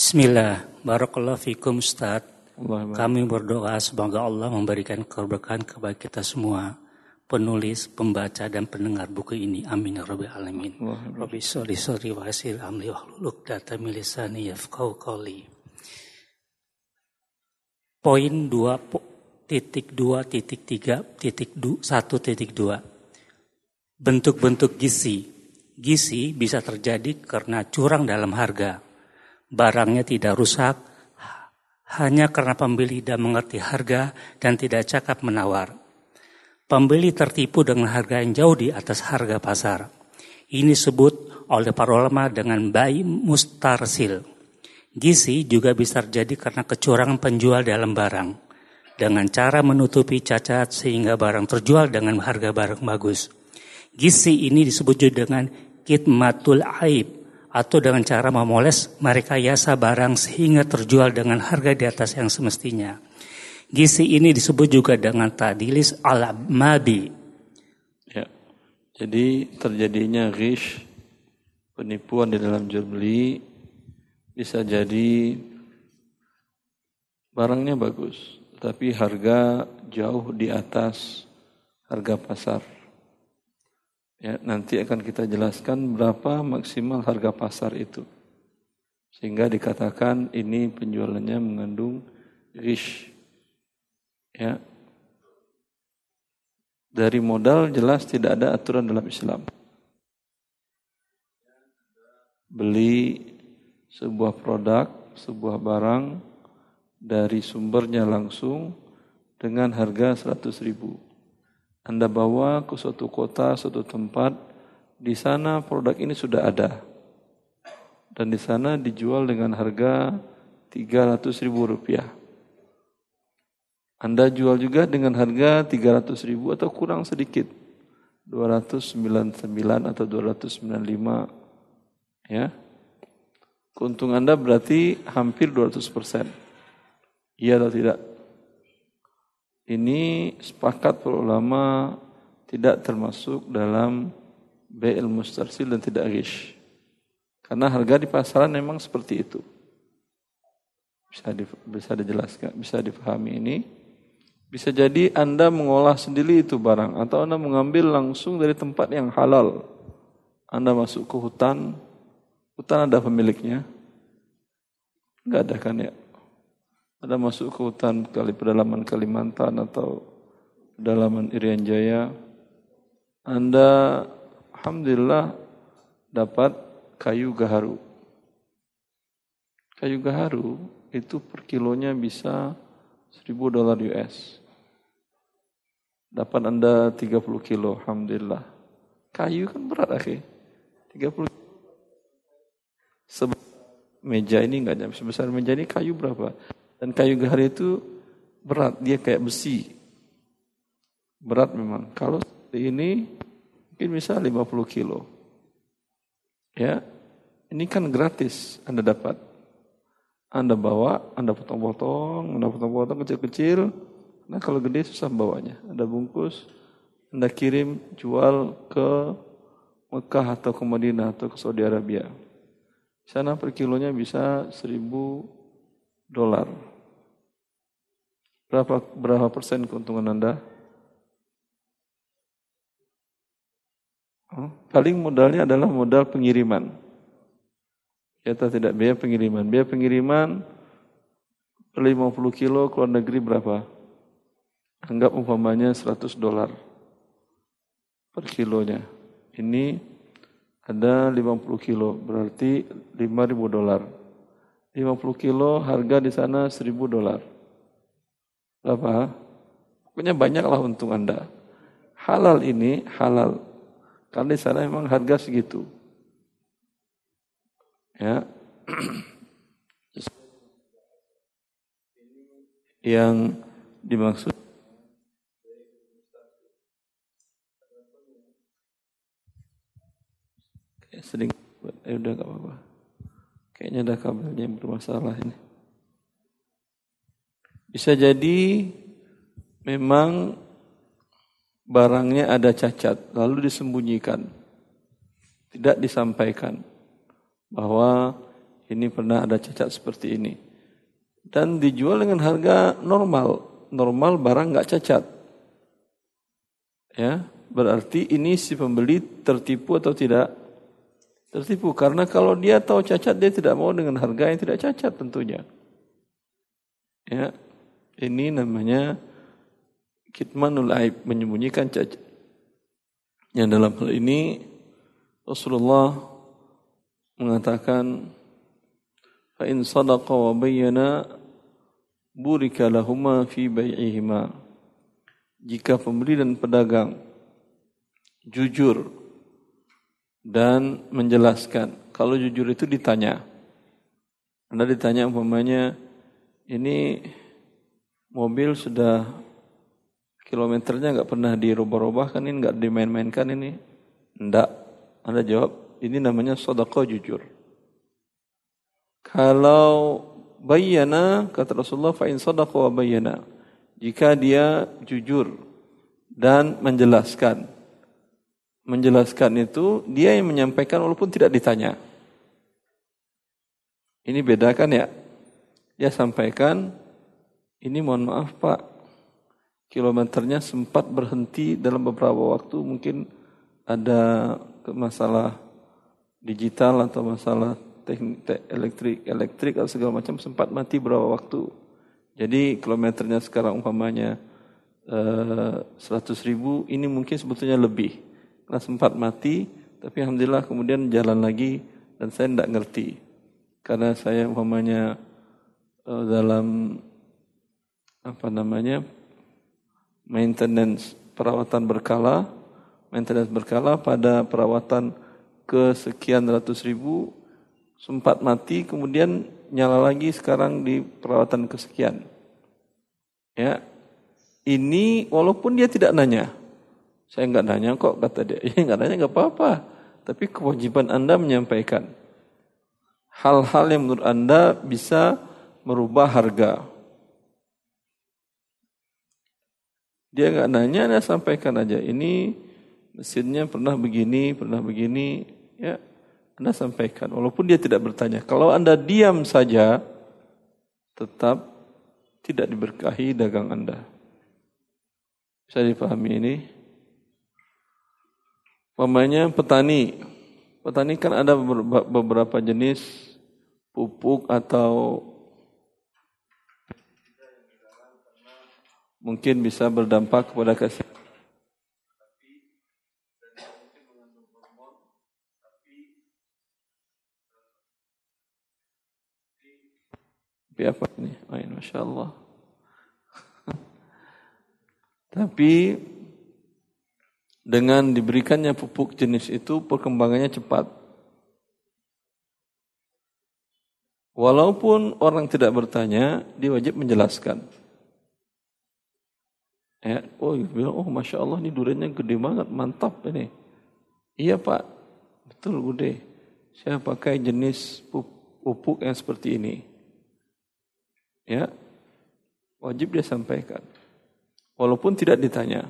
Bismillah, Barakallah fikum Ustaz. Kami berdoa semoga Allah memberikan keberkahan kepada kita semua penulis, pembaca dan pendengar buku ini. Amin ya rabbal alamin. Rabbi sholli sholli wa asir amli wa hluluk data milisani yafqahu qawli. Poin 2 titik 2 titik 3 titik 1 titik 2. Bentuk-bentuk gizi. Gizi bisa terjadi karena curang dalam harga. Barangnya tidak rusak hanya karena pembeli tidak mengerti harga dan tidak cakap menawar. Pembeli tertipu dengan harga yang jauh di atas harga pasar. Ini disebut oleh para ulama dengan bayi mustarsil. Gizi juga bisa terjadi karena kecurangan penjual dalam barang. Dengan cara menutupi cacat sehingga barang terjual dengan harga barang bagus. Gizi ini disebut juga dengan kitmatul aib atau dengan cara memoles mereka yasa barang sehingga terjual dengan harga di atas yang semestinya. Gizi ini disebut juga dengan tadilis al-mabi. Ya. Jadi terjadinya rish, penipuan di dalam jual beli bisa jadi barangnya bagus, tapi harga jauh di atas harga pasar. Ya, nanti akan kita jelaskan berapa maksimal harga pasar itu. Sehingga dikatakan ini penjualannya mengandung rish Ya. Dari modal jelas tidak ada aturan dalam Islam. Beli sebuah produk, sebuah barang dari sumbernya langsung dengan harga 100 ribu. Anda bawa ke suatu kota, suatu tempat, di sana produk ini sudah ada. Dan di sana dijual dengan harga 300 ribu rupiah. Anda jual juga dengan harga 300 ribu atau kurang sedikit. 299 atau 295 ya. Keuntungan Anda berarti hampir 200 persen. Iya atau tidak? Ini sepakat para ulama tidak termasuk dalam BL mustarsil dan tidak gish. Karena harga di pasaran memang seperti itu. Bisa di, bisa dijelaskan, bisa dipahami ini. Bisa jadi Anda mengolah sendiri itu barang atau Anda mengambil langsung dari tempat yang halal. Anda masuk ke hutan, hutan ada pemiliknya. Enggak ada kan ya? Anda masuk ke hutan kali pedalaman Kalimantan atau pedalaman Irian Jaya. Anda alhamdulillah dapat kayu gaharu. Kayu gaharu itu per kilonya bisa 1000 dolar US. Dapat Anda 30 kilo, Alhamdulillah. Kayu kan berat, akhi. 30 Sebesar meja ini enggak sebesar meja ini kayu berapa? Dan kayu gahar itu berat, dia kayak besi. Berat memang. Kalau ini mungkin bisa 50 kilo. Ya, ini kan gratis Anda dapat. Anda bawa, Anda potong-potong, Anda potong-potong kecil-kecil, Nah kalau gede susah bawanya. Anda bungkus, Anda kirim, jual ke Mekah atau ke Madinah atau ke Saudi Arabia. sana per kilonya bisa seribu dolar. Berapa berapa persen keuntungan Anda? Oh, paling modalnya adalah modal pengiriman. Kita tidak biaya pengiriman. Biaya pengiriman per 50 kilo ke luar negeri berapa? Anggap umpamanya 100 dolar per kilonya. Ini ada 50 kilo, berarti 5000 dolar. 50 kilo harga di sana 1000 dolar. Berapa? Pokoknya banyaklah untung Anda. Halal ini halal. Karena di sana memang harga segitu. Ya. Yang dimaksud sering eh udah gak apa-apa. Kayaknya ada kabelnya bermasalah ini. Bisa jadi memang barangnya ada cacat, lalu disembunyikan. Tidak disampaikan bahwa ini pernah ada cacat seperti ini. Dan dijual dengan harga normal. Normal barang nggak cacat. Ya, berarti ini si pembeli tertipu atau tidak? Tertipu karena kalau dia tahu cacat dia tidak mau dengan harga yang tidak cacat tentunya. Ya, ini namanya kitmanul aib menyembunyikan cacat. Yang dalam hal ini Rasulullah mengatakan fa in sadaqa wa bayyana burika lahuma fi bai'ihima jika pembeli dan pedagang jujur dan menjelaskan kalau jujur itu ditanya anda ditanya umpamanya ini mobil sudah kilometernya nggak pernah dirubah-rubah kan ini nggak dimain-mainkan ini. Enggak anda jawab ini namanya sodako jujur. Kalau bayana kata Rasulullah fa in sadaqa wa bayana jika dia jujur dan menjelaskan. Menjelaskan itu dia yang menyampaikan walaupun tidak ditanya. Ini bedakan ya? Dia sampaikan ini mohon maaf Pak. Kilometernya sempat berhenti dalam beberapa waktu. Mungkin ada masalah digital atau masalah teknik te, elektrik elektrik atau segala macam sempat mati berapa waktu. Jadi kilometernya sekarang umpamanya eh, seratus ribu ini mungkin sebetulnya lebih. Karena sempat mati tapi alhamdulillah kemudian jalan lagi dan saya tidak ngerti. Karena saya umpamanya eh, dalam apa namanya maintenance perawatan berkala, maintenance berkala pada perawatan kesekian ratus ribu sempat mati kemudian nyala lagi sekarang di perawatan kesekian. Ya, ini walaupun dia tidak nanya, saya nggak nanya kok kata dia, ya nggak nanya nggak apa-apa, tapi kewajiban anda menyampaikan hal-hal yang menurut anda bisa merubah harga. Dia nggak nanya, dia sampaikan aja. Ini mesinnya pernah begini, pernah begini, ya Anda sampaikan. Walaupun dia tidak bertanya. Kalau Anda diam saja, tetap tidak diberkahi dagang Anda. Bisa dipahami ini? Pemanya petani. Petani kan ada beberapa jenis pupuk atau mungkin bisa berdampak kepada? Oh, Masya Allah. Tapi dengan diberikannya pupuk jenis itu perkembangannya cepat. Walaupun orang tidak bertanya, dia wajib menjelaskan. Ya, oh, bilang, oh masya Allah ini duriannya gede banget, mantap ini. Iya pak, betul gede. Saya pakai jenis pupuk yang seperti ini. Ya, wajib dia sampaikan. Walaupun tidak ditanya.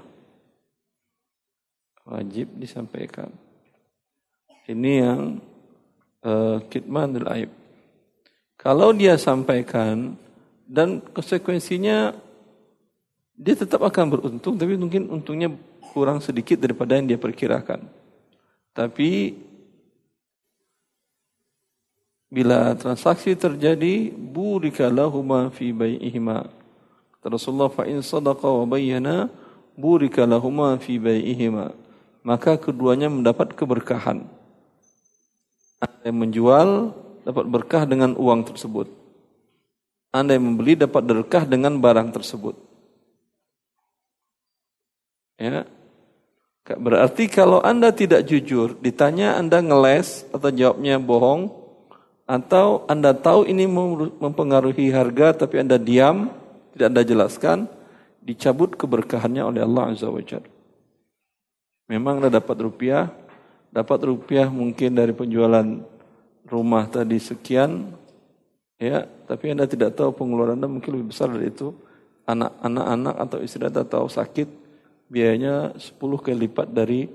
Wajib disampaikan. Ini yang uh, kitman aib. Kalau dia sampaikan dan konsekuensinya dia tetap akan beruntung, tapi mungkin untungnya kurang sedikit daripada yang dia perkirakan. Tapi bila transaksi terjadi, burika lahuma fi bai'ihima. Rasulullah fa in sadaqa wa bayyana burika lahuma fi bai'ihima. Maka keduanya mendapat keberkahan. Anda yang menjual dapat berkah dengan uang tersebut. Anda yang membeli dapat berkah dengan barang tersebut. Ya. Berarti kalau Anda tidak jujur, ditanya Anda ngeles atau jawabnya bohong, atau Anda tahu ini mempengaruhi harga tapi Anda diam, tidak Anda jelaskan, dicabut keberkahannya oleh Allah Azza wa Jalla. Memang Anda dapat rupiah, dapat rupiah mungkin dari penjualan rumah tadi sekian, ya, tapi Anda tidak tahu pengeluaran Anda mungkin lebih besar dari itu. Anak-anak atau istri Anda tahu sakit, biayanya 10 kali lipat dari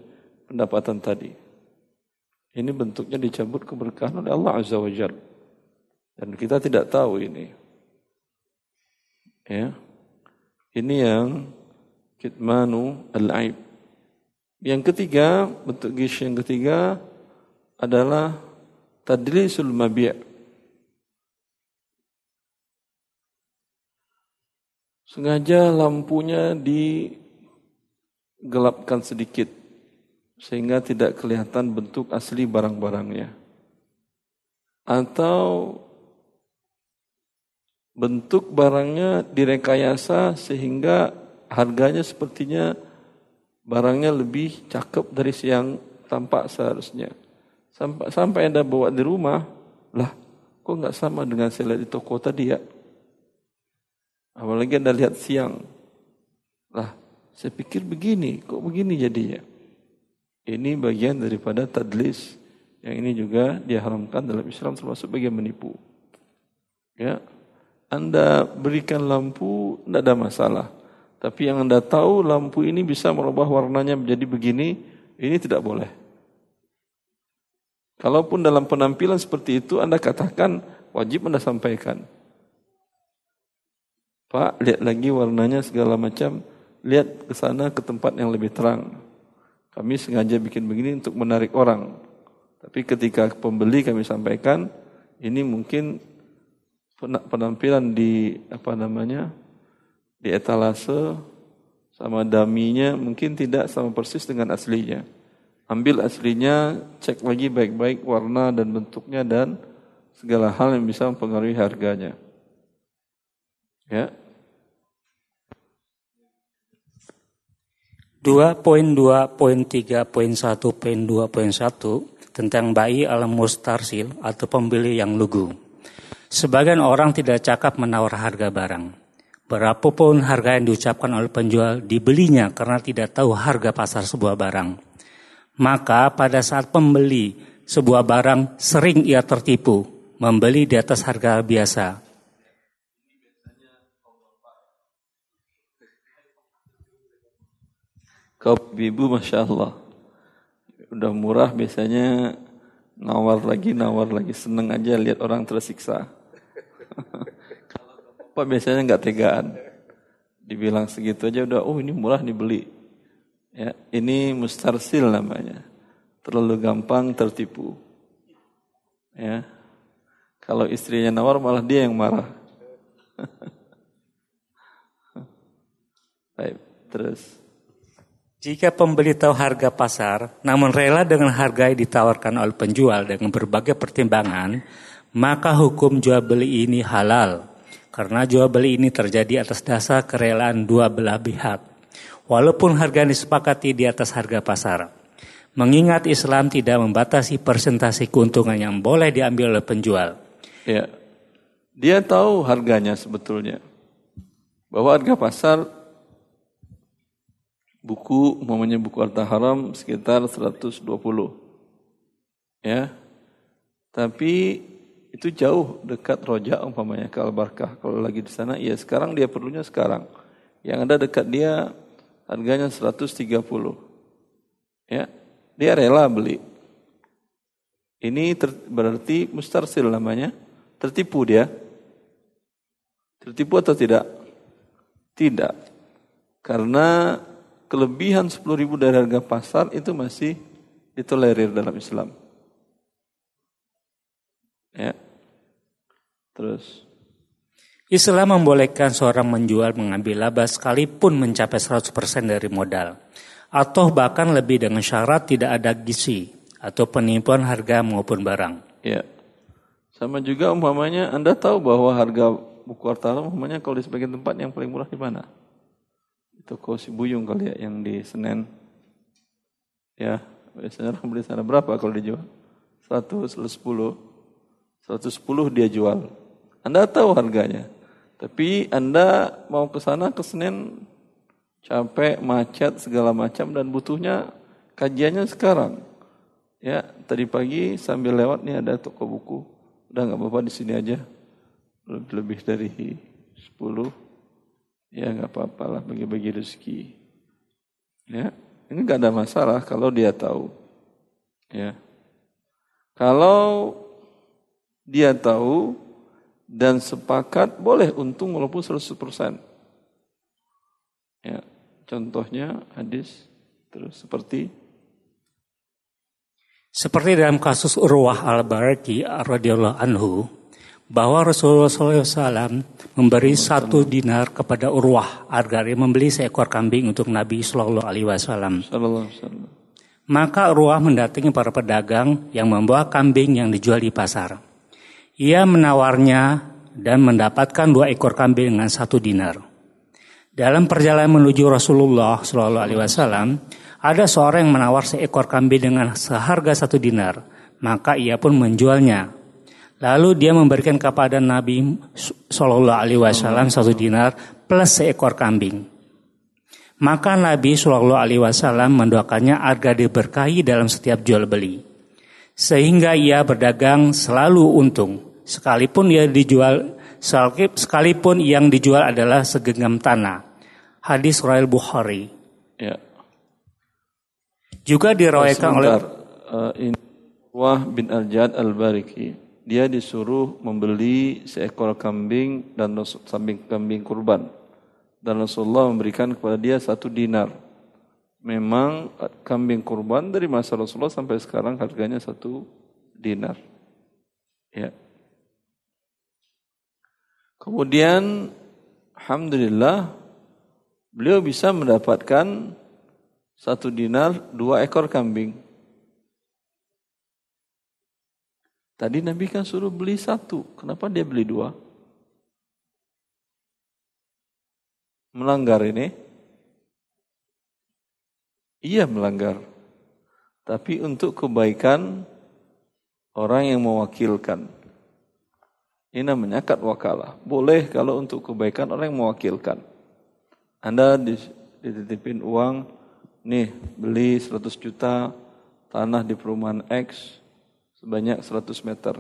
pendapatan tadi. Ini bentuknya dicabut keberkahan oleh Allah Azza wa Jal. Dan kita tidak tahu ini. Ya. Ini yang kitmanu al-aib. Yang ketiga, bentuk gish yang ketiga adalah tadlisul mabi' Sengaja lampunya digelapkan sedikit sehingga tidak kelihatan bentuk asli barang-barangnya. Atau bentuk barangnya direkayasa sehingga harganya sepertinya barangnya lebih cakep dari yang tampak seharusnya. Sampai, sampai Anda bawa di rumah, lah kok nggak sama dengan saya lihat di toko tadi ya? Apalagi Anda lihat siang. Lah, saya pikir begini, kok begini jadinya? Ini bagian daripada tadlis. Yang ini juga diharamkan dalam Islam termasuk bagian menipu. Ya, anda berikan lampu, tidak ada masalah. Tapi yang Anda tahu lampu ini bisa merubah warnanya menjadi begini, ini tidak boleh. Kalaupun dalam penampilan seperti itu Anda katakan, wajib Anda sampaikan. Pak, lihat lagi warnanya segala macam, lihat ke sana ke tempat yang lebih terang. Kami sengaja bikin begini untuk menarik orang. Tapi ketika pembeli kami sampaikan, ini mungkin penampilan di apa namanya di etalase sama daminya mungkin tidak sama persis dengan aslinya. Ambil aslinya, cek lagi baik-baik warna dan bentuknya dan segala hal yang bisa mempengaruhi harganya. Ya. 2.2.3.1.2.1 tentang bayi alam mustarsil atau pembeli yang lugu. Sebagian orang tidak cakap menawar harga barang. Berapapun harga yang diucapkan oleh penjual dibelinya karena tidak tahu harga pasar sebuah barang. Maka pada saat pembeli sebuah barang sering ia tertipu, membeli di atas harga biasa. Kau ibu Masya Allah. Udah murah biasanya nawar lagi, nawar lagi. Seneng aja lihat orang tersiksa. Pak biasanya nggak tegaan. Dibilang segitu aja udah, oh ini murah dibeli. Ya, ini mustarsil namanya. Terlalu gampang tertipu. Ya. Kalau istrinya nawar malah dia yang marah. Baik, terus. Jika pembeli tahu harga pasar, namun rela dengan harga yang ditawarkan oleh penjual dengan berbagai pertimbangan, maka hukum jual beli ini halal karena jual beli ini terjadi atas dasar kerelaan dua belah pihak walaupun harga disepakati di atas harga pasar. Mengingat Islam tidak membatasi persentase keuntungan yang boleh diambil oleh penjual. Ya. Dia tahu harganya sebetulnya. Bahwa harga pasar buku umpamanya buku harta haram sekitar 120. Ya. Tapi itu jauh dekat roja umpamanya ke Al-Barkah. Kalau lagi di sana, ya sekarang dia perlunya sekarang. Yang ada dekat dia harganya 130. Ya, dia rela beli. Ini ter, berarti mustarsil namanya. Tertipu dia. Tertipu atau tidak? Tidak. Karena kelebihan 10 ribu dari harga pasar itu masih ditolerir dalam Islam. Ya. Terus Islam membolehkan seorang menjual mengambil laba sekalipun mencapai 100% dari modal atau bahkan lebih dengan syarat tidak ada gizi atau penipuan harga maupun barang. Ya. Sama juga umpamanya Anda tahu bahwa harga buku harta umpamanya kalau di sebagian tempat yang paling murah di mana? Toko Sibuyung kali ya yang di Senen. Ya, biasanya orang beli sana berapa kalau dijual? 100, 110. 110 dia jual. Anda tahu harganya. Tapi Anda mau ke sana ke Senin capek, macet segala macam dan butuhnya kajiannya sekarang. Ya, tadi pagi sambil lewat nih ada toko buku. Udah nggak apa-apa di sini aja. Lebih dari 10. Ya nggak apa-apa lah bagi-bagi rezeki. Ya, ini nggak ada masalah kalau dia tahu. Ya. Kalau dia tahu dan sepakat boleh untung walaupun 100%. Ya, contohnya hadis terus seperti seperti dalam kasus Urwah al-Baraki radhiyallahu anhu bahwa Rasulullah SAW memberi satu dinar kepada Urwah agar ia membeli seekor kambing untuk Nabi Shallallahu Alaihi Wasallam. Maka Urwah mendatangi para pedagang yang membawa kambing yang dijual di pasar. Ia menawarnya dan mendapatkan dua ekor kambing dengan satu dinar. Dalam perjalanan menuju Rasulullah Shallallahu Alaihi Wasallam, ada seorang yang menawar seekor kambing dengan seharga satu dinar, maka ia pun menjualnya Lalu dia memberikan kepada Nabi Shallallahu Alaihi Wasallam satu dinar plus seekor kambing. Maka Nabi Shallallahu Alaihi Wasallam mendoakannya agar diberkahi dalam setiap jual beli, sehingga ia berdagang selalu untung, sekalipun ia dijual sekalipun yang dijual adalah segenggam tanah. Hadis Royal Bukhari. Ya. Juga diriwayatkan oleh uh, Wah bin Al-Jad Al-Bariki dia disuruh membeli seekor kambing dan samping kambing kurban. Dan Rasulullah memberikan kepada dia satu dinar. Memang kambing kurban dari masa Rasulullah sampai sekarang harganya satu dinar. Ya. Kemudian, Alhamdulillah, beliau bisa mendapatkan satu dinar dua ekor kambing. Tadi Nabi kan suruh beli satu, kenapa dia beli dua? Melanggar ini? Iya melanggar. Tapi untuk kebaikan orang yang mewakilkan. Ini namanya akad wakalah. Boleh kalau untuk kebaikan orang yang mewakilkan. Anda dititipin uang, nih beli 100 juta tanah di perumahan X, sebanyak 100 meter.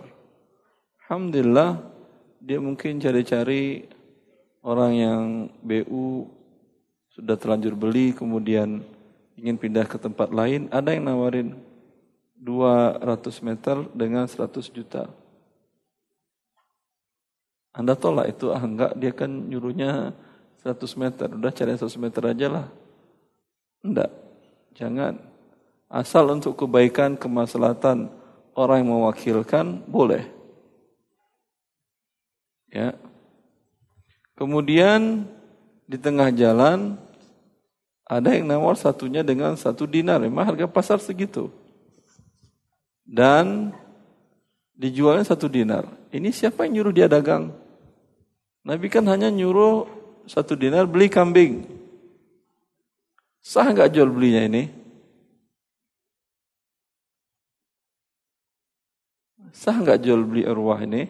Alhamdulillah dia mungkin cari-cari orang yang BU sudah terlanjur beli kemudian ingin pindah ke tempat lain, ada yang nawarin 200 meter dengan 100 juta. Anda tolak itu, ah enggak, dia kan nyuruhnya 100 meter, udah cari 100 meter aja lah. Enggak, jangan. Asal untuk kebaikan, kemaslahatan, orang yang mewakilkan boleh. Ya. Kemudian di tengah jalan ada yang nawar satunya dengan satu dinar. Memang harga pasar segitu. Dan dijualnya satu dinar. Ini siapa yang nyuruh dia dagang? Nabi kan hanya nyuruh satu dinar beli kambing. Sah nggak jual belinya ini? Sah nggak jual beli arwah ini?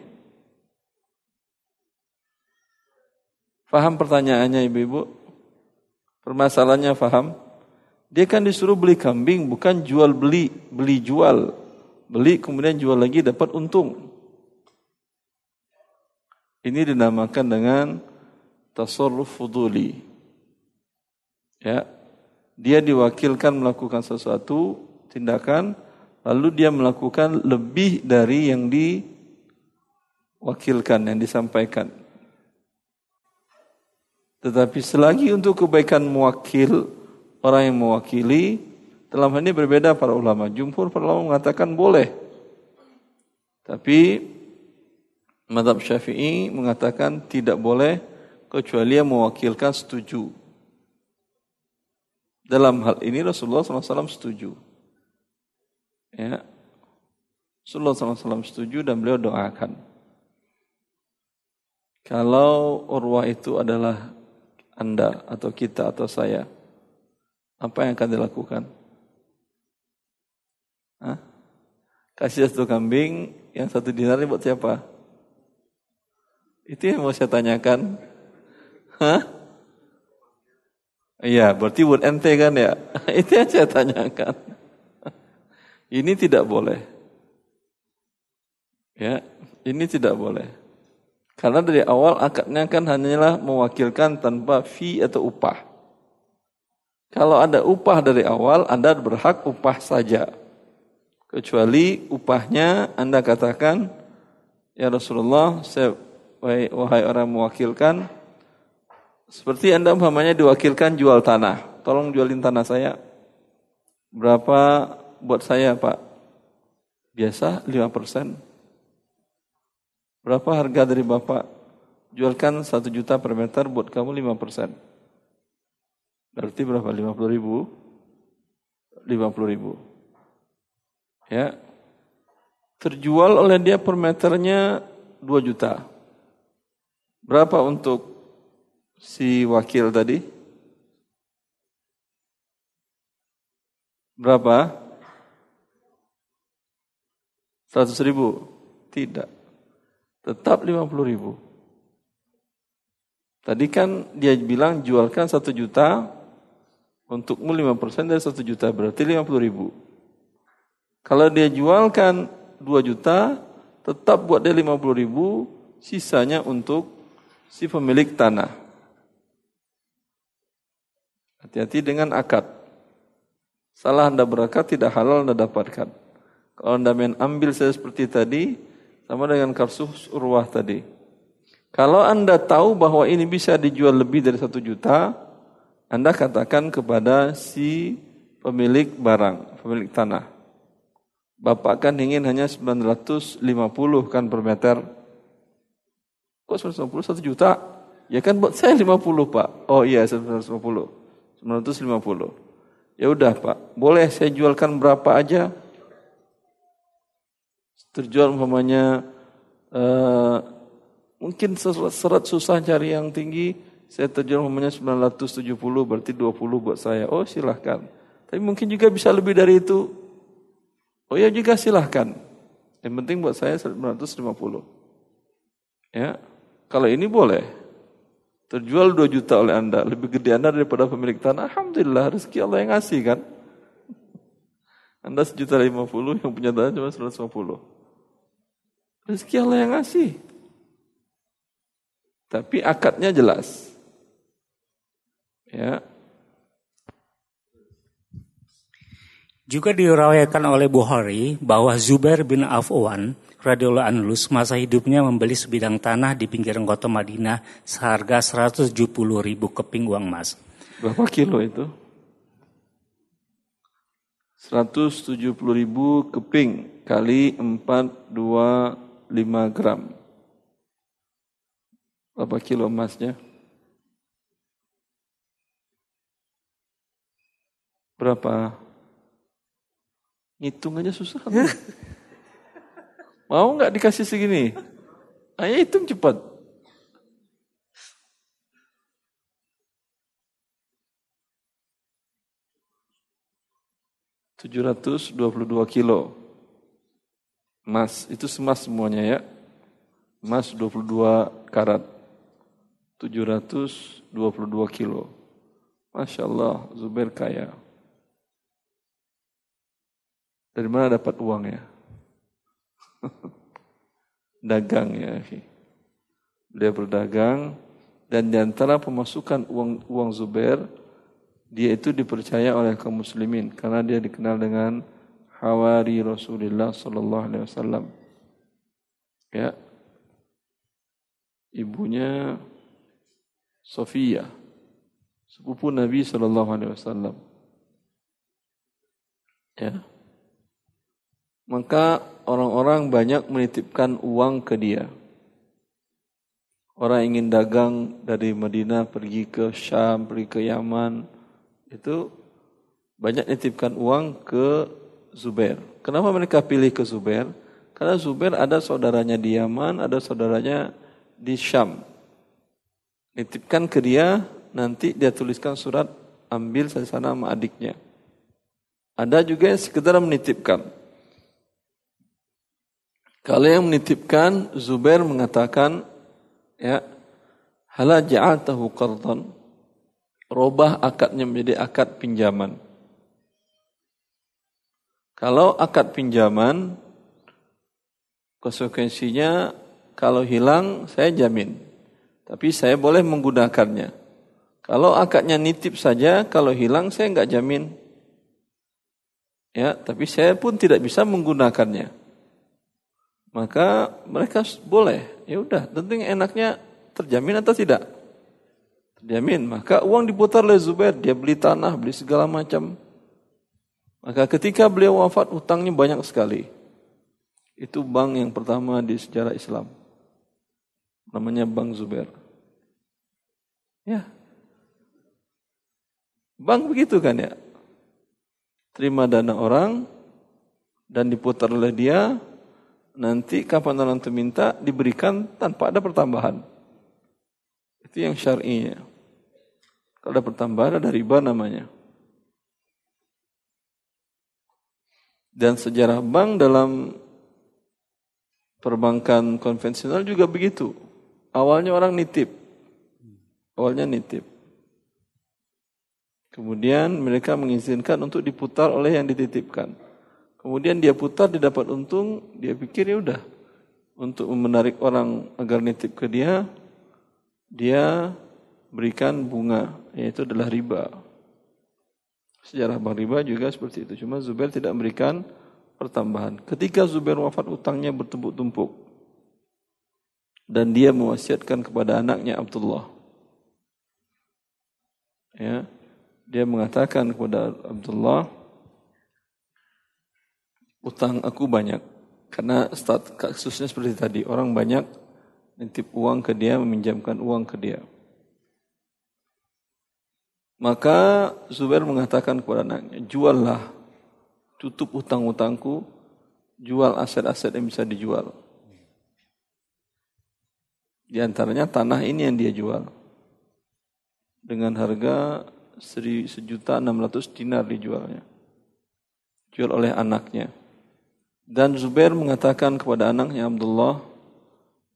Faham pertanyaannya ibu-ibu? Permasalahannya faham? Dia kan disuruh beli kambing, bukan jual beli, beli jual. Beli kemudian jual lagi dapat untung. Ini dinamakan dengan tasarruf fuduli. Ya. Dia diwakilkan melakukan sesuatu tindakan lalu dia melakukan lebih dari yang diwakilkan, yang disampaikan. Tetapi selagi untuk kebaikan mewakil, orang yang mewakili, dalam hal ini berbeda para ulama. Jumhur para ulama mengatakan boleh. Tapi Madhab Syafi'i mengatakan tidak boleh kecuali yang mewakilkan setuju. Dalam hal ini Rasulullah SAW setuju. Ya. Rasulullah SAW setuju dan beliau doakan. Kalau urwah itu adalah Anda atau kita atau saya, apa yang akan dilakukan? Hah? Kasih satu kambing, yang satu dinar buat siapa? Itu yang mau saya tanyakan. Hah? Iya, berarti buat ente kan ya? Itu yang saya tanyakan. Ini tidak boleh. Ya, ini tidak boleh. Karena dari awal akadnya kan hanyalah mewakilkan tanpa fee atau upah. Kalau ada upah dari awal, Anda berhak upah saja. Kecuali upahnya Anda katakan, Ya Rasulullah, saya wahai, orang mewakilkan, seperti Anda umpamanya diwakilkan jual tanah. Tolong jualin tanah saya. Berapa buat saya Pak? Biasa 5%. Berapa harga dari Bapak? Jualkan 1 juta per meter buat kamu 5%. Berarti berapa? 50 ribu? 50 ribu. Ya. Terjual oleh dia per meternya 2 juta. Berapa untuk si wakil tadi? Berapa? 100 ribu? Tidak. Tetap 50 ribu. Tadi kan dia bilang jualkan 1 juta, untukmu 5% dari 1 juta, berarti 50 ribu. Kalau dia jualkan 2 juta, tetap buat dia 50 ribu, sisanya untuk si pemilik tanah. Hati-hati dengan akad. Salah Anda berakad, tidak halal Anda dapatkan. Kalau Anda main ambil saya seperti tadi, sama dengan karsus urwah tadi. Kalau Anda tahu bahwa ini bisa dijual lebih dari satu juta, Anda katakan kepada si pemilik barang, pemilik tanah. Bapak kan ingin hanya 950 kan per meter. Kok 950 satu juta? Ya kan buat saya 50 pak. Oh iya 950. 950. Ya udah Pak, boleh saya jualkan berapa aja? Terjual umpamanya uh, mungkin serat susah cari yang tinggi, saya terjual umpamanya 970 berarti 20 buat saya. Oh silahkan. Tapi mungkin juga bisa lebih dari itu. Oh ya juga silahkan. Yang penting buat saya 950. Ya, kalau ini boleh. Terjual 2 juta oleh Anda, lebih gede Anda daripada pemilik tanah. Alhamdulillah, rezeki Allah yang ngasih kan. Anda sejuta lima puluh, yang punya tanah cuma seratus lima puluh. Rezeki Allah yang ngasih. Tapi akadnya jelas. Ya. Juga dirawayakan oleh Bukhari bahwa Zubair bin Afwan radhiyallahu anhu masa hidupnya membeli sebidang tanah di pinggir kota Madinah seharga 170 ribu keping uang emas. Berapa kilo itu? 170 ribu keping kali 425 gram. Berapa kilo emasnya? Berapa? Ngitung aja susah. Mau nggak dikasih segini? Ayo hitung cepat. Tujuh ratus dua puluh dua kilo emas itu emas semuanya ya. Emas 22 karat 722 kilo. Masya Allah Zubair kaya. Dari mana dapat uangnya dagang ya. Dia berdagang dan di antara pemasukan uang uang Zubair dia itu dipercaya oleh kaum muslimin karena dia dikenal dengan hawari Rasulullah sallallahu alaihi wasallam. Ya. Ibunya Sofia, sepupu Nabi sallallahu alaihi wasallam. Ya. Maka orang-orang banyak menitipkan uang ke dia. Orang ingin dagang dari Madinah pergi ke Syam, pergi ke Yaman, itu banyak nitipkan uang ke Zubair. Kenapa mereka pilih ke Zubair? Karena Zubair ada saudaranya di Yaman, ada saudaranya di Syam. Nitipkan ke dia, nanti dia tuliskan surat, ambil saya sana sama adiknya. Ada juga yang sekedar menitipkan. Kalau yang menitipkan Zubair mengatakan ya hala ja'altahu qardan robah akadnya menjadi akad pinjaman. Kalau akad pinjaman konsekuensinya kalau hilang saya jamin. Tapi saya boleh menggunakannya. Kalau akadnya nitip saja, kalau hilang saya enggak jamin. Ya, tapi saya pun tidak bisa menggunakannya. Maka mereka boleh, ya udah, tentu enaknya terjamin atau tidak? Terjamin. Maka uang diputar oleh Zubair, dia beli tanah, beli segala macam. Maka ketika beliau wafat, utangnya banyak sekali. Itu bank yang pertama di sejarah Islam. Namanya Bank Zubair. Ya. Bank begitu kan ya? Terima dana orang dan diputar oleh dia, nanti kapan orang minta diberikan tanpa ada pertambahan. Itu yang syar'inya. Kalau ada pertambahan ada riba namanya. Dan sejarah bank dalam perbankan konvensional juga begitu. Awalnya orang nitip. Awalnya nitip. Kemudian mereka mengizinkan untuk diputar oleh yang dititipkan. Kemudian dia putar, dia dapat untung, dia pikir ya udah. Untuk menarik orang agar nitip ke dia, dia berikan bunga, yaitu adalah riba. Sejarah Bang Riba juga seperti itu. Cuma Zubair tidak memberikan pertambahan. Ketika Zubair wafat, utangnya bertumpuk-tumpuk. Dan dia mewasiatkan kepada anaknya Abdullah. Ya, dia mengatakan kepada Abdullah, utang aku banyak. Karena start kasusnya seperti tadi, orang banyak nitip uang ke dia, meminjamkan uang ke dia. Maka Zubair mengatakan kepada anaknya, juallah, tutup utang-utangku, jual aset-aset yang bisa dijual. Di antaranya tanah ini yang dia jual. Dengan harga sejuta enam ratus dinar dijualnya. Jual oleh anaknya. Dan Zubair mengatakan kepada anaknya Abdullah,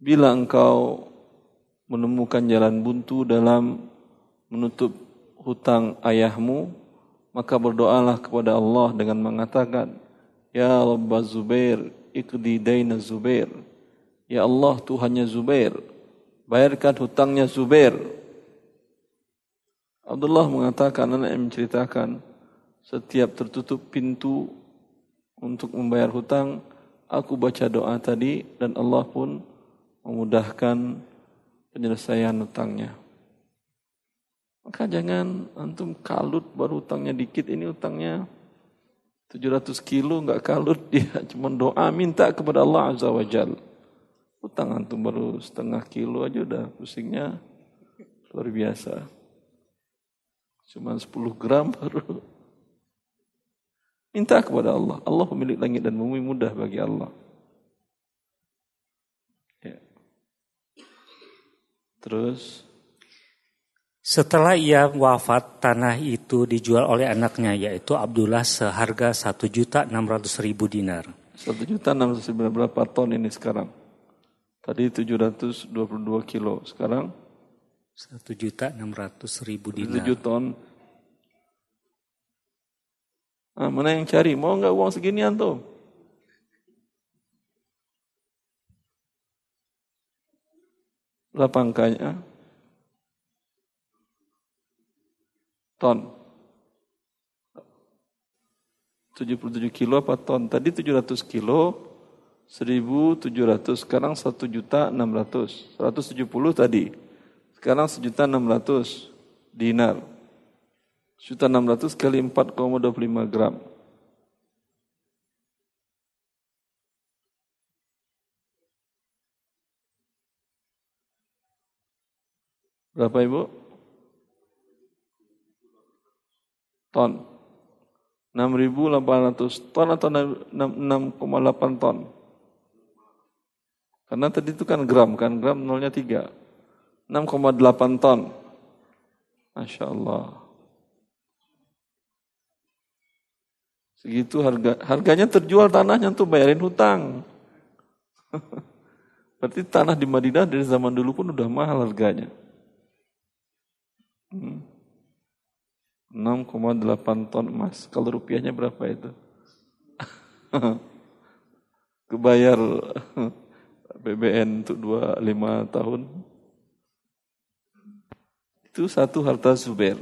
bila engkau menemukan jalan buntu dalam menutup hutang ayahmu, maka berdoalah kepada Allah dengan mengatakan, Ya Rabba Zubair, ikdi dayna Zubair. Ya Allah Tuhannya Zubair, bayarkan hutangnya Zubair. Abdullah mengatakan, anak yang menceritakan, setiap tertutup pintu untuk membayar hutang, aku baca doa tadi dan Allah pun memudahkan penyelesaian hutangnya. Maka jangan antum kalut baru hutangnya dikit, ini hutangnya 700 kilo nggak kalut dia cuma doa minta kepada Allah Azza wa Jal. Hutang antum baru setengah kilo aja udah pusingnya luar biasa. Cuma 10 gram baru Minta kepada Allah. Allah pemilik langit dan bumi mudah bagi Allah. Ya. Terus setelah ia wafat, tanah itu dijual oleh anaknya, yaitu Abdullah seharga satu juta enam ratus ribu dinar. Satu juta enam ratus ribu berapa ton ini sekarang? Tadi tujuh ratus dua puluh dua kilo, sekarang? Satu juta enam ratus ribu dinar. Tujuh ton, Ah, mana yang cari? Mau nggak uang segini antum? Berapa angkanya? Ton. 77 kilo apa ton? Tadi 700 kilo, 1700, sekarang 1 juta 600. 170 tadi. Sekarang 1 juta 600 dinar. Juta 600 kali 4,25 gram. Berapa ibu? Ton. 6.800 ton atau 6,8 ton? Karena tadi itu kan gram, kan gram nolnya 3. 6,8 ton. Masya Allah. Segitu harga harganya terjual tanahnya untuk bayarin hutang. Berarti tanah di Madinah dari zaman dulu pun udah mahal harganya. 6,8 hmm. ton emas. Kalau rupiahnya berapa itu? Kebayar BBN untuk 25 tahun. Itu satu harta Zubair.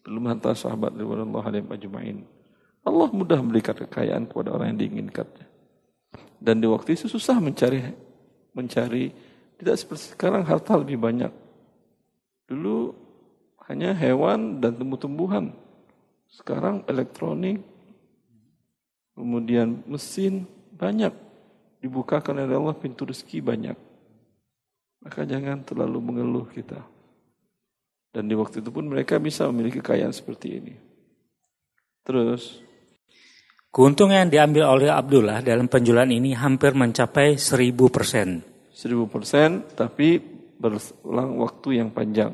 Belum harta sahabat Ridwanullah alaihim ajma'in. Allah mudah memberikan kekayaan kepada orang yang diinginkannya. Dan di waktu itu susah mencari mencari tidak seperti sekarang harta lebih banyak. Dulu hanya hewan dan tumbuh-tumbuhan. Sekarang elektronik, kemudian mesin banyak dibukakan oleh Allah pintu rezeki banyak. Maka jangan terlalu mengeluh kita. Dan di waktu itu pun mereka bisa memiliki kekayaan seperti ini. Terus Keuntungan yang diambil oleh Abdullah dalam penjualan ini hampir mencapai seribu persen. Seribu persen, tapi berulang waktu yang panjang.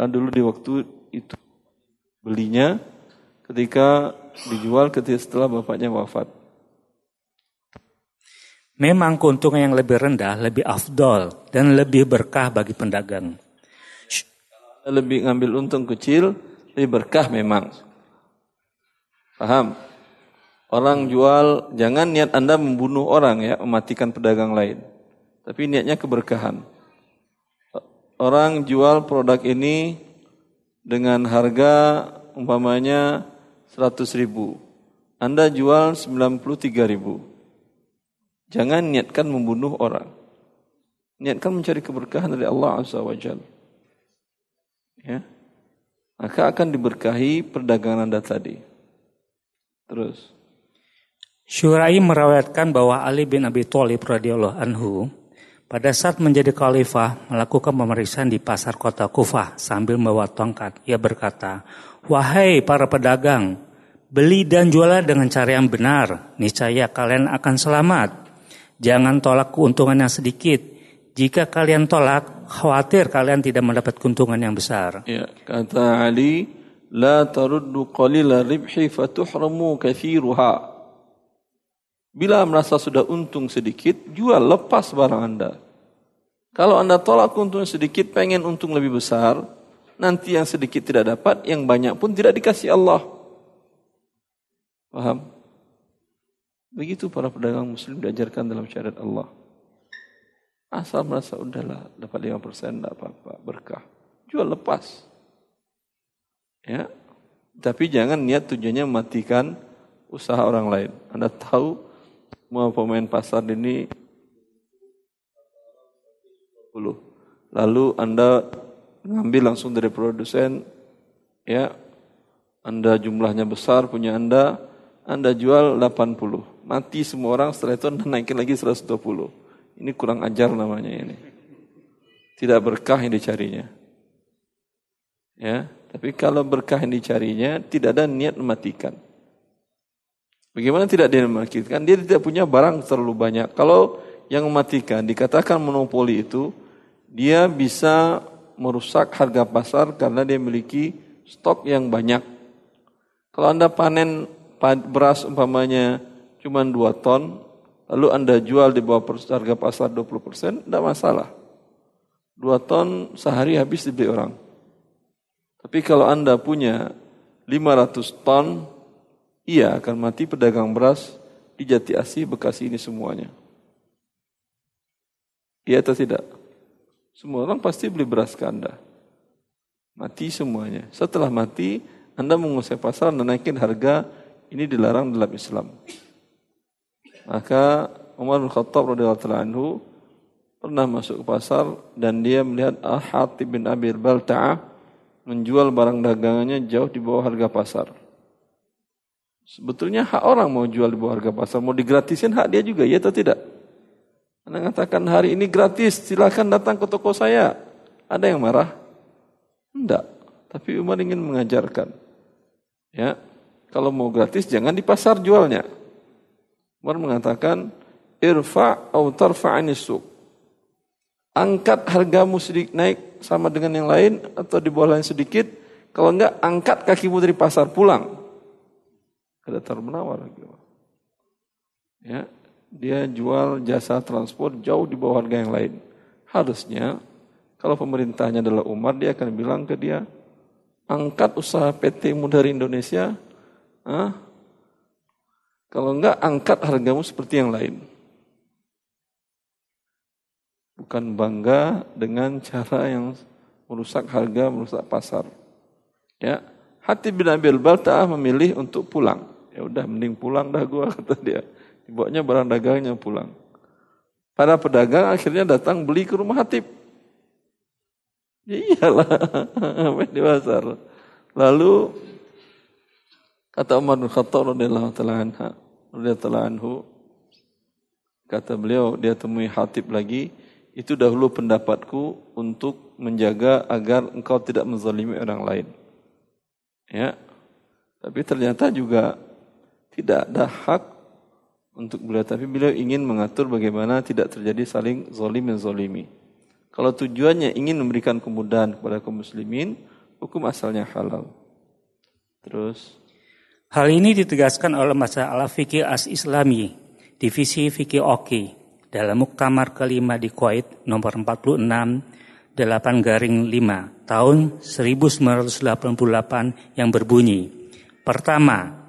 Karena dulu di waktu itu belinya ketika dijual ketika setelah bapaknya wafat. Memang keuntungan yang lebih rendah lebih afdol dan lebih berkah bagi pedagang. Lebih ngambil untung kecil, lebih berkah memang. Paham? Orang jual, jangan niat Anda membunuh orang ya, mematikan pedagang lain. Tapi niatnya keberkahan. Orang jual produk ini dengan harga umpamanya 100 ribu. Anda jual 93 ribu. Jangan niatkan membunuh orang. Niatkan mencari keberkahan dari Allah Azza wa. Ya. Maka akan diberkahi perdagangan Anda tadi. Terus. Syurai merawatkan bahwa Ali bin Abi Thalib radhiyallahu anhu pada saat menjadi khalifah melakukan pemeriksaan di pasar kota Kufah sambil membawa tongkat. Ia berkata, "Wahai para pedagang, beli dan jualah dengan cara yang benar, niscaya kalian akan selamat. Jangan tolak keuntungan yang sedikit. Jika kalian tolak, khawatir kalian tidak mendapat keuntungan yang besar." Ya, kata Ali, "La taruddu qalila ribhi fatuhramu kathiruha." Bila merasa sudah untung sedikit, jual lepas barang Anda. Kalau Anda tolak keuntungan sedikit, pengen untung lebih besar, nanti yang sedikit tidak dapat, yang banyak pun tidak dikasih Allah. Paham? Begitu para pedagang muslim diajarkan dalam syariat Allah. Asal merasa udahlah dapat 5% tidak apa-apa, berkah. Jual lepas. Ya. Tapi jangan niat tujuannya mematikan usaha orang lain. Anda tahu pemain pasar ini 10. Lalu Anda ngambil langsung dari produsen ya. Anda jumlahnya besar punya Anda, Anda jual 80. Mati semua orang setelah itu Anda naikin lagi 120. Ini kurang ajar namanya ini. Tidak berkah yang dicarinya. Ya, tapi kalau berkah yang dicarinya tidak ada niat mematikan. Bagaimana tidak dia mematikan? Dia tidak punya barang terlalu banyak. Kalau yang mematikan dikatakan monopoli itu, dia bisa merusak harga pasar karena dia memiliki stok yang banyak. Kalau Anda panen beras umpamanya cuma 2 ton, lalu Anda jual di bawah harga pasar 20 persen, tidak masalah. 2 ton sehari habis dibeli orang. Tapi kalau Anda punya 500 ton, ia akan mati pedagang beras di Jati Asih, Bekasi ini semuanya. Iya atau tidak? Semua orang pasti beli beras ke Anda. Mati semuanya. Setelah mati, Anda menguasai pasar dan naikin harga, ini dilarang dalam Islam. Maka Umar bin Khattab radhiyallahu anhu pernah masuk ke pasar dan dia melihat Al-Hatib bin Abi Balta'ah menjual barang dagangannya jauh di bawah harga pasar. Sebetulnya hak orang mau jual di bawah harga pasar, mau digratisin hak dia juga, ya atau tidak? Anda mengatakan hari ini gratis, silakan datang ke toko saya. Ada yang marah? Tidak. Tapi Umar ingin mengajarkan. Ya, kalau mau gratis jangan di pasar jualnya. Umar mengatakan, irfa atau tarfa anisuk. Angkat hargamu sedikit naik sama dengan yang lain atau di bawah lain sedikit. Kalau enggak, angkat kakimu dari pasar pulang ada tar menawar Ya, dia jual jasa transport jauh di bawah harga yang lain. Harusnya kalau pemerintahnya adalah Umar, dia akan bilang ke dia, angkat usaha PT-mu Indonesia, ah, kalau enggak angkat hargamu seperti yang lain. Bukan bangga dengan cara yang merusak harga, merusak pasar. Ya, Hati bin Abil Balta'ah memilih untuk pulang. Ya udah mending pulang dah gua kata dia. Dibawanya barang dagangnya pulang. Para pedagang akhirnya datang beli ke rumah Hatib. Ya iyalah, di pasar. Lalu kata Umar bin Khattab radhiyallahu taala anhu kata beliau dia temui Hatib lagi itu dahulu pendapatku untuk menjaga agar engkau tidak menzalimi orang lain. Ya. Tapi ternyata juga tidak ada hak untuk beliau tapi beliau ingin mengatur bagaimana tidak terjadi saling zalim dan zalimi. Kalau tujuannya ingin memberikan kemudahan kepada kaum muslimin, hukum asalnya halal. Terus Hal ini ditegaskan oleh masalah fikih as-Islami, divisi fikih Oki, dalam Muktamar kelima di Kuwait nomor 46 8 garing 5 tahun 1988 yang berbunyi Pertama,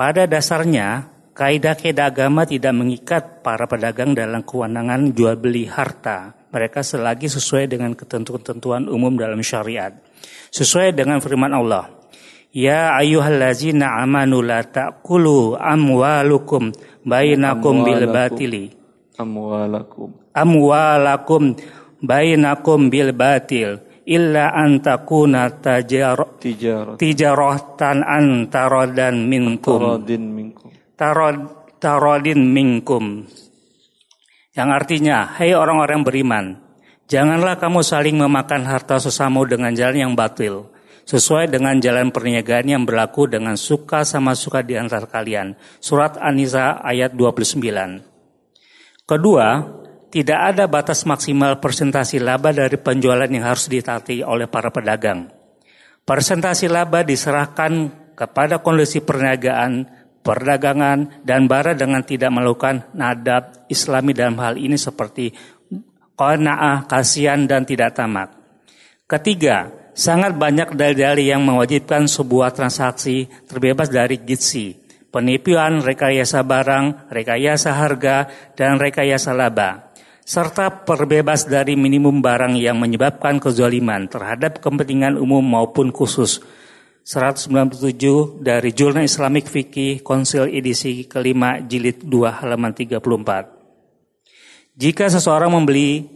pada dasarnya kaidah-kaidah agama tidak mengikat para pedagang dalam kewenangan jual beli harta mereka selagi sesuai dengan ketentuan-ketentuan umum dalam syariat. Sesuai dengan firman Allah, Ya ayyuhallazina amanu la ta'kulu amwalukum bainakum bil batili. Amwalakum. Amwalakum bainakum bil batil illa an takuna tajar tijaratan antarodan minkum. Taradin minkum. Tarod, tarodin minkum. Yang artinya, hai hey orang-orang beriman, janganlah kamu saling memakan harta sesama dengan jalan yang batil sesuai dengan jalan perniagaan yang berlaku dengan suka sama suka di antara kalian. Surat An-Nisa ayat 29. Kedua, tidak ada batas maksimal persentasi laba dari penjualan yang harus ditati oleh para pedagang. Persentasi laba diserahkan kepada kondisi perniagaan, perdagangan, dan bara dengan tidak melakukan nadab islami dalam hal ini seperti qanaah, kasihan, dan tidak tamak. Ketiga, sangat banyak dalil-dalil yang mewajibkan sebuah transaksi terbebas dari gitsi, penipuan, rekayasa barang, rekayasa harga, dan rekayasa laba, serta perbebas dari minimum barang yang menyebabkan kezaliman terhadap kepentingan umum maupun khusus. 197 dari Jurnal Islamic Fikih Konsil edisi kelima jilid 2 halaman 34. Jika seseorang membeli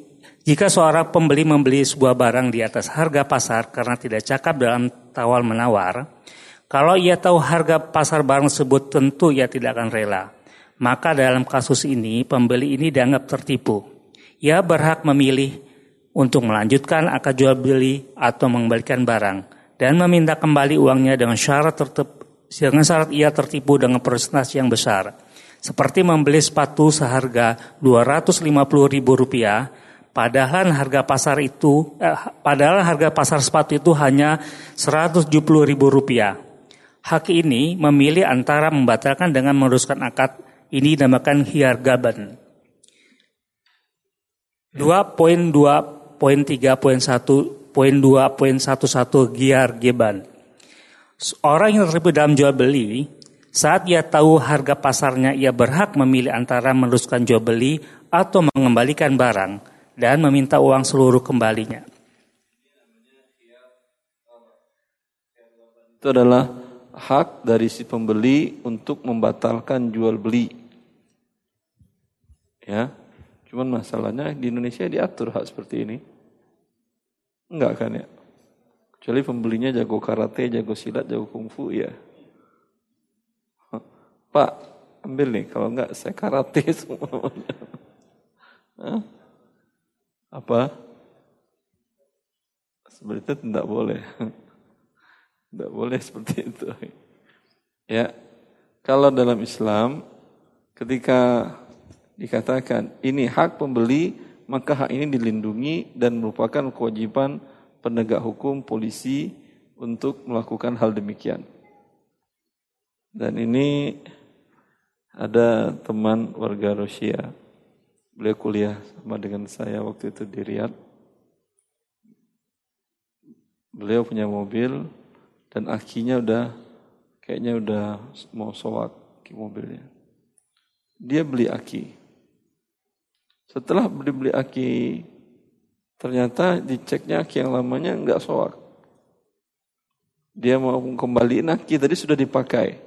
jika seorang pembeli membeli sebuah barang di atas harga pasar karena tidak cakap dalam tawar menawar, kalau ia tahu harga pasar barang tersebut tentu ia tidak akan rela. Maka dalam kasus ini pembeli ini dianggap tertipu. Ia berhak memilih untuk melanjutkan akad jual beli atau mengembalikan barang dan meminta kembali uangnya dengan syarat tertip, dengan syarat ia tertipu dengan persentase yang besar. Seperti membeli sepatu seharga 250 ribu rupiah Padahal harga pasar itu, eh, padahal harga pasar sepatu itu hanya 170 ribu rupiah. Hak ini memilih antara membatalkan dengan meneruskan akad. Ini dinamakan hiargaban. 2.2.3.1.2.11 giar geban. Orang yang terlibat dalam jual beli, saat ia tahu harga pasarnya, ia berhak memilih antara meneruskan jual beli atau mengembalikan barang dan meminta uang seluruh kembalinya. Itu adalah hak dari si pembeli untuk membatalkan jual beli. Ya. Cuman masalahnya di Indonesia diatur hak seperti ini. Enggak kan ya? Kecuali pembelinya jago karate, jago silat, jago kungfu ya. Pak, ambil nih kalau enggak saya karate semua apa? Seperti itu tidak boleh. Tidak boleh seperti itu. Ya, kalau dalam Islam ketika dikatakan ini hak pembeli, maka hak ini dilindungi dan merupakan kewajiban penegak hukum polisi untuk melakukan hal demikian. Dan ini ada teman warga Rusia Beliau kuliah sama dengan saya waktu itu di Riyadh. Beliau punya mobil dan akinya udah kayaknya udah mau soak mobilnya. Dia beli aki. Setelah beli-beli aki, ternyata diceknya aki yang lamanya nggak soak. Dia mau kembaliin aki tadi sudah dipakai.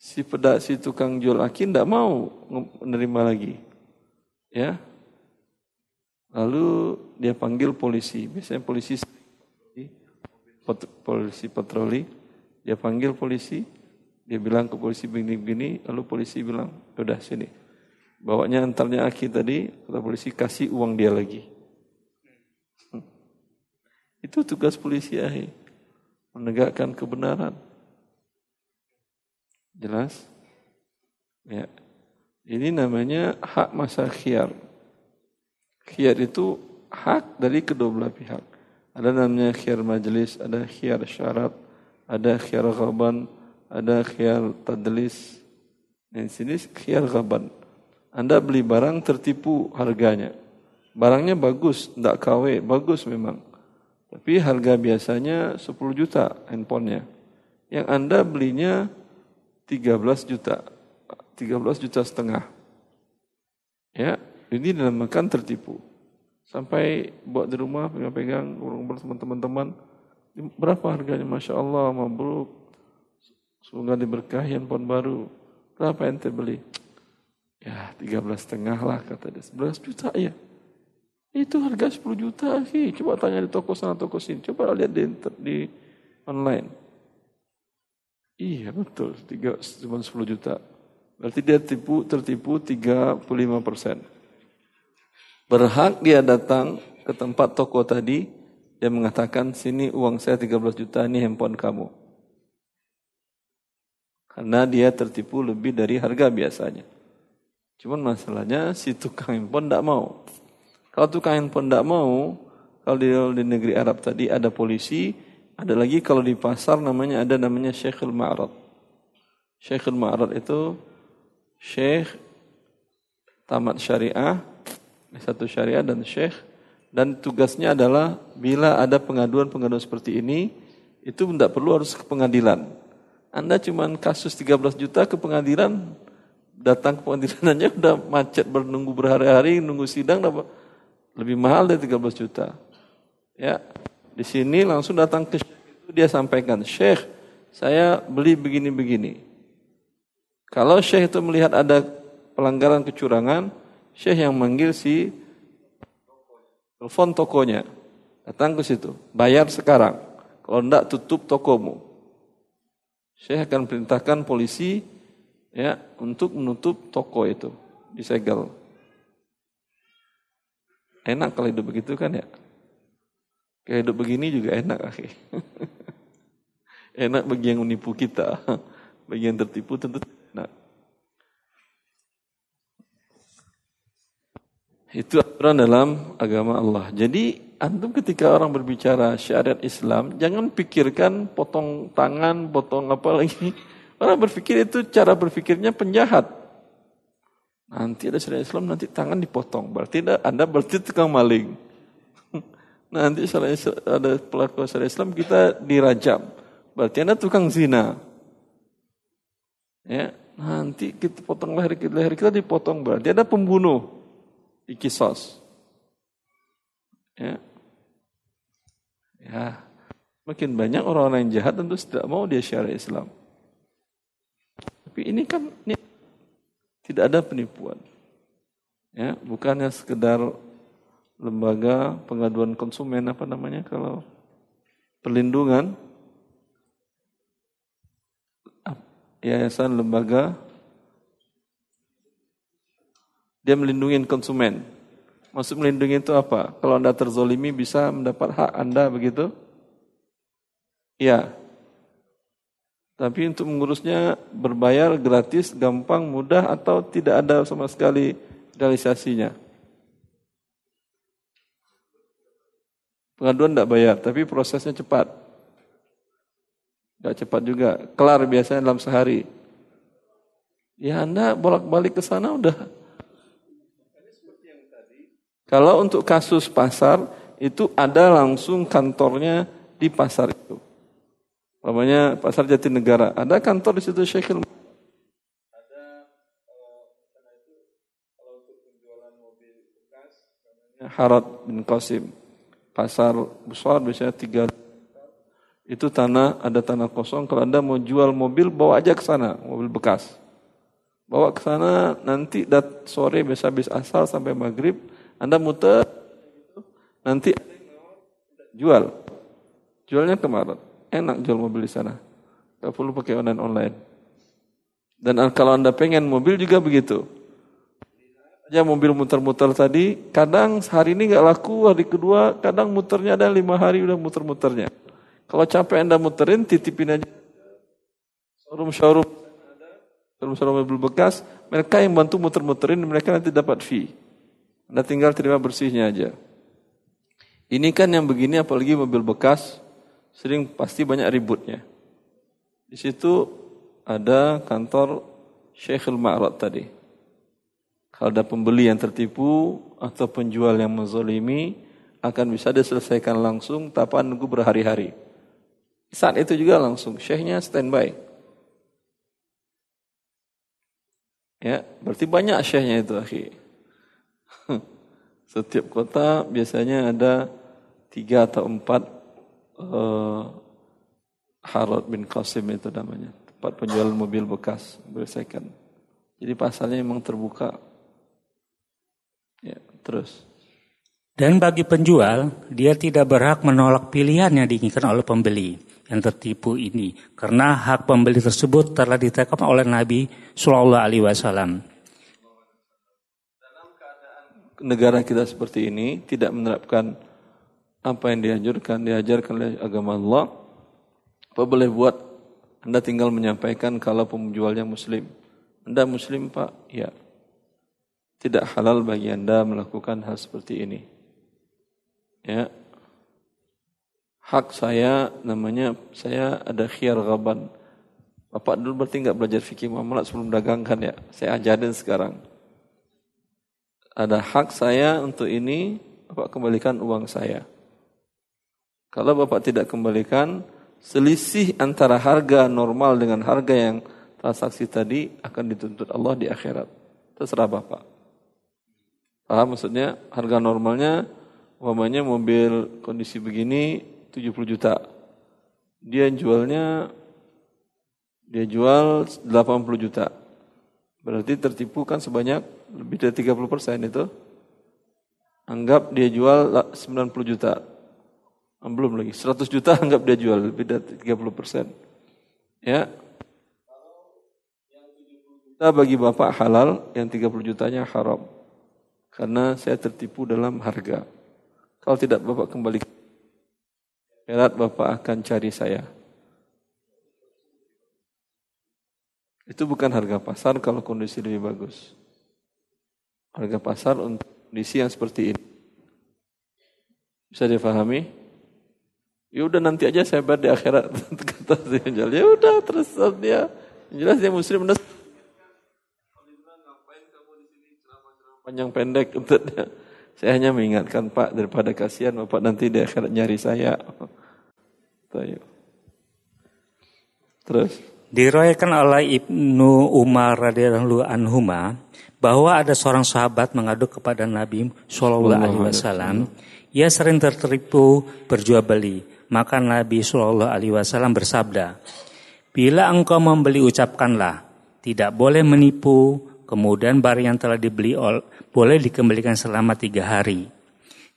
Si pedak si tukang jual aki tidak mau menerima lagi. Ya. Lalu dia panggil polisi. Biasanya polisi polisi patroli. Dia panggil polisi. Dia bilang ke polisi begini-begini. Lalu polisi bilang, udah sini. Bawanya antarnya aki tadi. Kata polisi kasih uang dia lagi. Itu tugas polisi akhir. Menegakkan kebenaran. Jelas? Ya. Ini namanya hak masa khiar. Khiar itu hak dari kedua belah pihak. Ada namanya khiar majelis, ada khiar syarat, ada khiar ghaban, ada khiar tadlis. Di sini khiar ghaban. Anda beli barang tertipu harganya. Barangnya bagus, tidak KW, bagus memang. Tapi harga biasanya 10 juta handphonenya. Yang Anda belinya 13 juta. 13 juta setengah. Ya, ini dinamakan tertipu. Sampai buat di rumah pegang-pegang bersama teman-teman. Berapa harganya? Masya Allah, mabruk. Semoga diberkahi handphone baru. Berapa ente beli? Ya 13 setengah lah kata dia. 11 juta ya. Itu harga 10 juta. Hi. Coba tanya di toko sana, toko sini. Coba lihat di, di online. Iya betul, tiga, cuma 10 juta. Berarti dia tipu, tertipu 35 persen. Berhak dia datang ke tempat toko tadi, dia mengatakan, sini uang saya 13 juta, ini handphone kamu. Karena dia tertipu lebih dari harga biasanya. Cuman masalahnya si tukang handphone tidak mau. Kalau tukang handphone tidak mau, kalau di, di negeri Arab tadi ada polisi, ada lagi kalau di pasar namanya ada namanya Syekhul Ma'rad. Syekhul Ma'rad itu Syekh tamat syariah, satu syariah dan Syekh dan tugasnya adalah bila ada pengaduan-pengaduan seperti ini itu tidak perlu harus ke pengadilan. Anda cuma kasus 13 juta ke pengadilan datang ke pengadilannya udah macet bernunggu berhari-hari nunggu sidang dapat lebih mahal dari 13 juta. Ya, di sini langsung datang ke itu dia sampaikan, Syekh, saya beli begini-begini. Kalau Syekh itu melihat ada pelanggaran kecurangan, Syekh yang manggil si telepon tokonya. Datang ke situ, bayar sekarang. Kalau tidak tutup tokomu. Syekh akan perintahkan polisi ya untuk menutup toko itu, disegel. Enak kalau hidup begitu kan ya? Kayak hidup begini juga enak, akhir. enak bagi yang menipu kita. Bagi yang tertipu tentu enak. Itu aturan dalam agama Allah. Jadi antum ketika orang berbicara syariat Islam, jangan pikirkan potong tangan, potong apa lagi. Orang berpikir itu cara berpikirnya penjahat. Nanti ada syariat Islam, nanti tangan dipotong. Berarti Anda berarti tukang maling. Nanti ada pelaku syariat Islam kita dirajam. Berarti anda tukang zina. Ya, nanti kita potong leher kita, leher kita dipotong berarti ada pembunuh di kisos. Ya. Ya. Makin banyak orang-orang yang jahat tentu tidak mau dia syariat Islam. Tapi ini kan ini tidak ada penipuan. Ya, bukannya sekedar lembaga pengaduan konsumen apa namanya kalau perlindungan yayasan lembaga dia melindungi konsumen. Maksud melindungi itu apa? Kalau Anda terzolimi bisa mendapat hak Anda begitu? Ya. Tapi untuk mengurusnya berbayar gratis, gampang, mudah atau tidak ada sama sekali realisasinya? Pengaduan tidak bayar, tapi prosesnya cepat. Tidak cepat juga. Kelar biasanya dalam sehari. Ya Anda bolak-balik ke sana udah. Kalau untuk kasus pasar, itu ada langsung kantornya di pasar itu. Namanya pasar Jatinegara. Ada kantor di situ Syekhil. Bekas Harat bin Qasim pasar besar biasanya tiga Itu tanah, ada tanah kosong. Kalau Anda mau jual mobil, bawa aja ke sana, mobil bekas. Bawa ke sana, nanti dat sore bisa habis asal sampai maghrib, Anda muter, nanti jual. Jualnya kemarin. Enak jual mobil di sana. Gak perlu pakai online-online. Dan kalau Anda pengen mobil juga begitu. Ya mobil muter-muter tadi, kadang hari ini nggak laku, hari kedua kadang muternya ada lima hari udah muter-muternya. Kalau capek Anda muterin, titipin aja. Showroom-showroom, showroom-showroom mobil bekas, mereka yang bantu muter-muterin, mereka nanti dapat fee. Anda tinggal terima bersihnya aja. Ini kan yang begini, apalagi mobil bekas, sering pasti banyak ributnya. Di situ ada kantor Syekhul Ma'rad tadi. Kalau ada pembeli yang tertipu atau penjual yang menzolimi, akan bisa diselesaikan langsung tanpa nunggu berhari-hari. Saat itu juga langsung syekhnya standby. Ya, berarti banyak syekhnya itu, akhi. Setiap kota biasanya ada tiga atau empat uh, Harod bin Qasim itu namanya. Tempat penjual mobil bekas, bersekan. Jadi pasalnya memang terbuka. Ya, terus. Dan bagi penjual, dia tidak berhak menolak pilihan yang diinginkan oleh pembeli yang tertipu ini karena hak pembeli tersebut telah ditekap oleh Nabi Shallallahu Alaihi Wasallam. Dalam keadaan negara kita seperti ini tidak menerapkan apa yang dianjurkan diajarkan oleh agama Allah, apa boleh buat? Anda tinggal menyampaikan kalau penjualnya Muslim. Anda Muslim Pak? Ya. Tidak halal bagi Anda melakukan hal seperti ini. Ya, hak saya namanya saya ada khiar gaban. Bapak dulu berarti nggak belajar fikih muamalat sebelum dagang kan ya? Saya ajarin sekarang. Ada hak saya untuk ini, Bapak kembalikan uang saya. Kalau Bapak tidak kembalikan, selisih antara harga normal dengan harga yang transaksi tadi akan dituntut Allah di akhirat. Terserah Bapak. Paham maksudnya? Harga normalnya, umpamanya mobil kondisi begini 70 juta. Dia jualnya dia jual 80 juta. Berarti tertipu kan sebanyak lebih dari 30 persen itu. Anggap dia jual 90 juta. Ah, belum lagi, 100 juta anggap dia jual dari 30 persen. Ya. Kita bagi bapak halal, yang 30 jutanya haram. Karena saya tertipu dalam harga. Kalau tidak bapak kembali Akhirat Bapak akan cari saya. Itu bukan harga pasar kalau kondisi lebih bagus. Harga pasar untuk kondisi yang seperti ini. Bisa difahami? Ya udah nanti aja saya bayar di akhirat. Kata si Ya udah terus dia jelas dia muslim udah panjang pendek untuk saya hanya mengingatkan Pak daripada kasihan Bapak nanti di akhirat nyari saya. Tayo. Terus? Diriwayatkan oleh Ibnu Umar radhiyallahu anhu bahwa ada seorang sahabat mengadu kepada Nabi Shallallahu alaihi wasallam. Ia sering tertipu berjual beli maka Nabi Shallallahu alaihi wasallam bersabda bila engkau membeli ucapkanlah tidak boleh menipu kemudian barang yang telah dibeli boleh dikembalikan selama tiga hari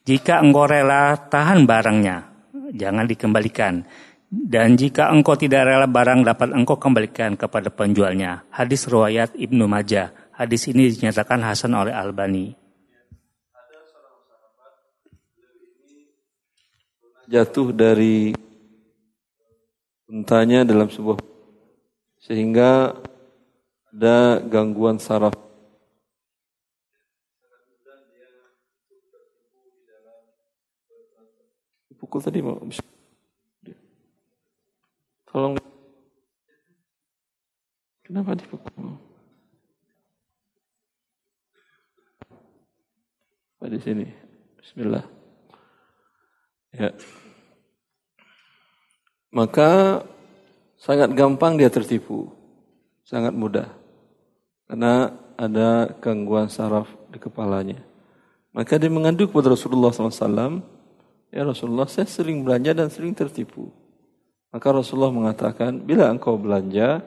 jika engkau rela tahan barangnya jangan dikembalikan. Dan jika engkau tidak rela barang dapat engkau kembalikan kepada penjualnya. Hadis riwayat Ibnu Majah. Hadis ini dinyatakan Hasan oleh Albani. Jatuh dari untanya dalam sebuah sehingga ada gangguan saraf. Pukul tadi mau tolong. Kenapa dipukul? Apa di sini? Bismillah ya. Maka sangat gampang dia tertipu. Sangat mudah. Karena ada gangguan saraf di kepalanya. Maka dia mengadu kepada Rasulullah SAW Ya Rasulullah, saya sering belanja dan sering tertipu. Maka Rasulullah mengatakan, bila engkau belanja,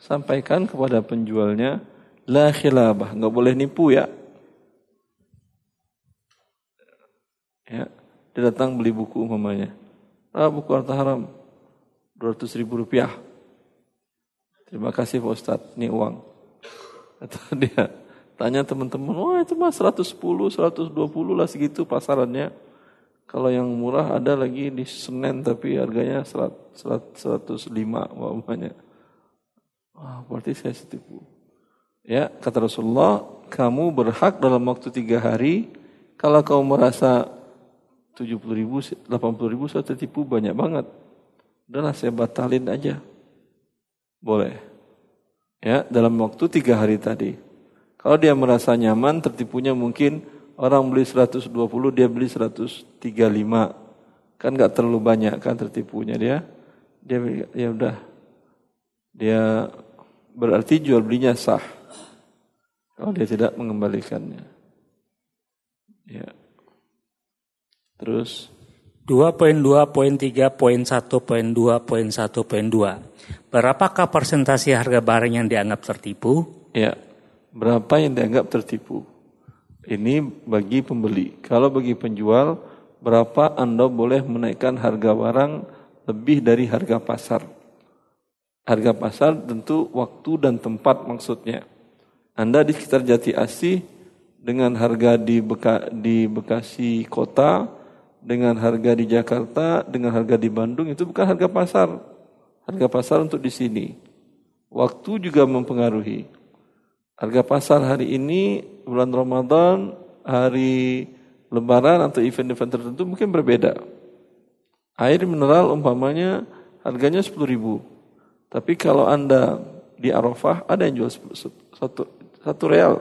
sampaikan kepada penjualnya, la khilabah, nggak boleh nipu ya. Ya, dia datang beli buku umpamanya. Ah, buku harta haram, 200 ribu rupiah. Terima kasih Pak Ustadz, ini uang. Atau dia tanya teman-teman, wah itu mah 110, 120 lah segitu pasarannya. Kalau yang murah ada lagi di Senen tapi harganya 100, 105 umpamanya. Wah, berarti saya setipu. Ya, kata Rasulullah, kamu berhak dalam waktu tiga hari, kalau kamu merasa 70 ribu, 80 ribu saya tertipu banyak banget. Udahlah saya batalin aja. Boleh. Ya, dalam waktu tiga hari tadi. Kalau dia merasa nyaman, tertipunya mungkin orang beli 120, dia beli 135. Kan nggak terlalu banyak kan tertipunya dia. Dia ya udah. Dia berarti jual belinya sah. Kalau dia tidak mengembalikannya. Ya. Terus 2.2.3.1.2.1.2 Berapakah persentase harga barang yang dianggap tertipu? Ya, berapa yang dianggap tertipu? Ini bagi pembeli. Kalau bagi penjual, berapa Anda boleh menaikkan harga barang lebih dari harga pasar? Harga pasar tentu waktu dan tempat maksudnya. Anda di sekitar Jati Asih dengan harga di, Beka, di Bekasi kota, dengan harga di Jakarta, dengan harga di Bandung itu bukan harga pasar. Harga pasar untuk di sini. Waktu juga mempengaruhi. Harga pasar hari ini bulan Ramadan, hari Lebaran atau event-event tertentu mungkin berbeda. Air mineral umpamanya harganya 10 ribu. Tapi kalau Anda di Arafah ada yang jual satu satu real.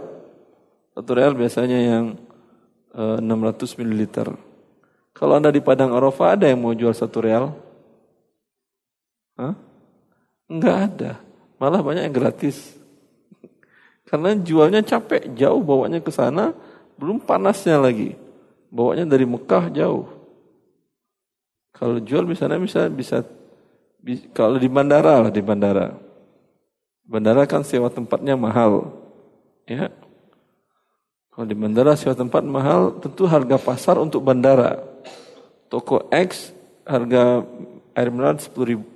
Satu real biasanya yang e, eh, 600 ml. Kalau Anda di Padang Arafah ada yang mau jual satu real? Hah? Enggak ada. Malah banyak yang gratis. Karena jualnya capek, jauh bawanya ke sana, belum panasnya lagi. Bawanya dari Mekah jauh. Kalau jual di sana bisa bisa kalau di bandara lah di bandara. Bandara kan sewa tempatnya mahal. Ya. Kalau di bandara sewa tempat mahal, tentu harga pasar untuk bandara. Toko X harga air mineral 10 ribu.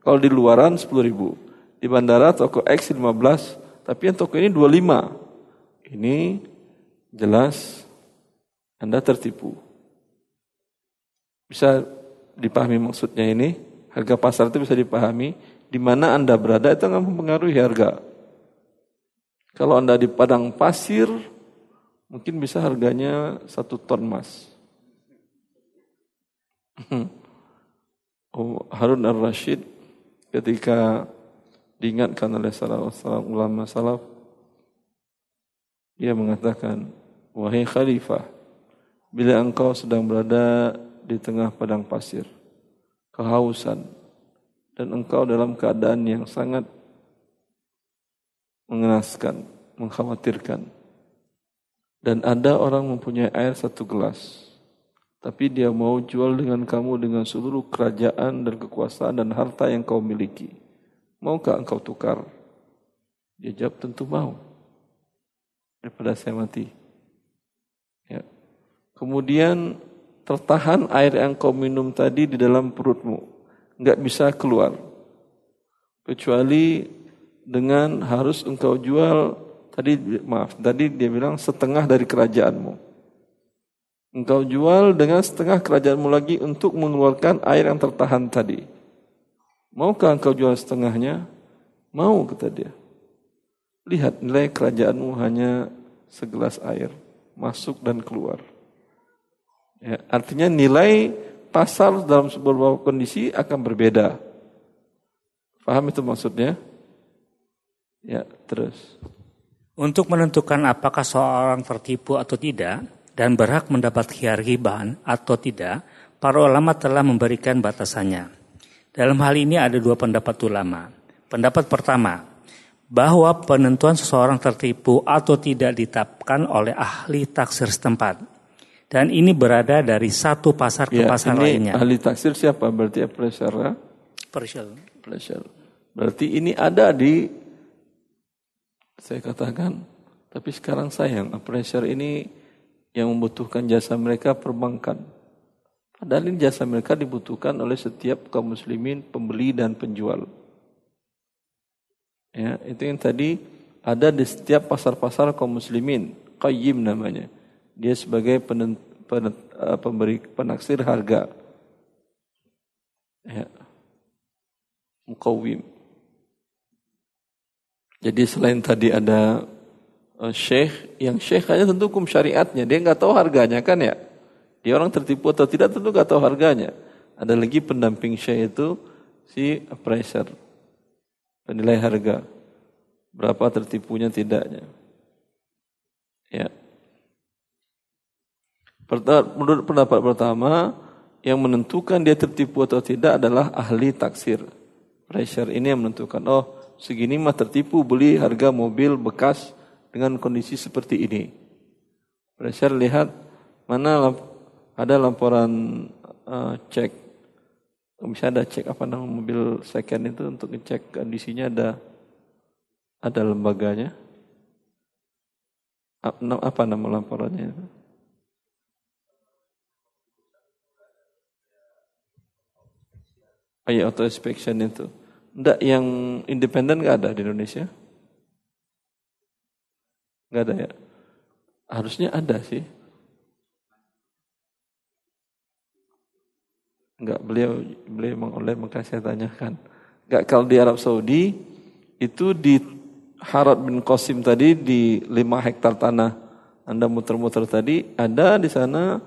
Kalau di luaran 10 ribu. Di bandara toko X 15, tapi yang toko ini 25. Ini jelas Anda tertipu. Bisa dipahami maksudnya ini? Harga pasar itu bisa dipahami. Di mana Anda berada itu akan mempengaruhi harga. Kalau Anda di padang pasir, mungkin bisa harganya satu ton emas. Oh, Harun al-Rashid ketika diingatkan oleh salah seorang ulama salaf, dia mengatakan, Wahai Khalifah, bila engkau sedang berada di tengah padang pasir, kehausan, dan engkau dalam keadaan yang sangat mengenaskan, mengkhawatirkan. Dan ada orang mempunyai air satu gelas, tapi dia mau jual dengan kamu dengan seluruh kerajaan dan kekuasaan dan harta yang kau miliki. Maukah engkau tukar? Dia jawab tentu mau. Daripada saya mati. Ya. Kemudian tertahan air yang kau minum tadi di dalam perutmu. Enggak bisa keluar. Kecuali dengan harus engkau jual tadi maaf tadi dia bilang setengah dari kerajaanmu. Engkau jual dengan setengah kerajaanmu lagi untuk mengeluarkan air yang tertahan tadi. Maukah engkau jual setengahnya? Mau kata dia. Lihat nilai kerajaanmu hanya segelas air masuk dan keluar. Ya, artinya nilai pasar dalam sebuah kondisi akan berbeda. Paham itu maksudnya? Ya, terus. Untuk menentukan apakah seorang tertipu atau tidak dan berhak mendapat khiar hiban atau tidak, para ulama telah memberikan batasannya. Dalam hal ini ada dua pendapat ulama. Pendapat pertama, bahwa penentuan seseorang tertipu atau tidak ditetapkan oleh ahli taksir setempat. Dan ini berada dari satu pasar ke ya, pasar ini lainnya. Ahli taksir siapa? Berarti apa Partial. Partial. Berarti ini ada di saya katakan tapi sekarang sayang appraiser ini yang membutuhkan jasa mereka perbankan. Padahal ini jasa mereka dibutuhkan oleh setiap kaum muslimin pembeli dan penjual. Ya, itu yang tadi ada di setiap pasar-pasar kaum muslimin, qayyim namanya. Dia sebagai penent, penent, uh, pemberi penaksir harga. Ya. Mukawim. Jadi selain tadi ada syekh, yang syekh hanya tentu hukum syariatnya, dia nggak tahu harganya kan ya. Dia orang tertipu atau tidak tentu nggak tahu harganya. Ada lagi pendamping syekh itu si appraiser penilai harga. Berapa tertipunya tidaknya. Ya. Menurut pendapat pertama, yang menentukan dia tertipu atau tidak adalah ahli taksir. Pressure ini yang menentukan, oh segini mah tertipu beli harga mobil bekas dengan kondisi seperti ini. Pressure lihat mana ada laporan uh, cek misalnya ada cek apa nama mobil second itu untuk ngecek kondisinya ada ada lembaganya apa nama laporannya itu Oh iya, auto inspection itu. Enggak yang independen nggak ada di Indonesia? Nggak ada ya? Harusnya ada sih. Enggak, beliau beliau oleh maka saya tanyakan. Enggak kalau di Arab Saudi itu di Harad bin Qasim tadi di 5 hektar tanah Anda muter-muter tadi ada di sana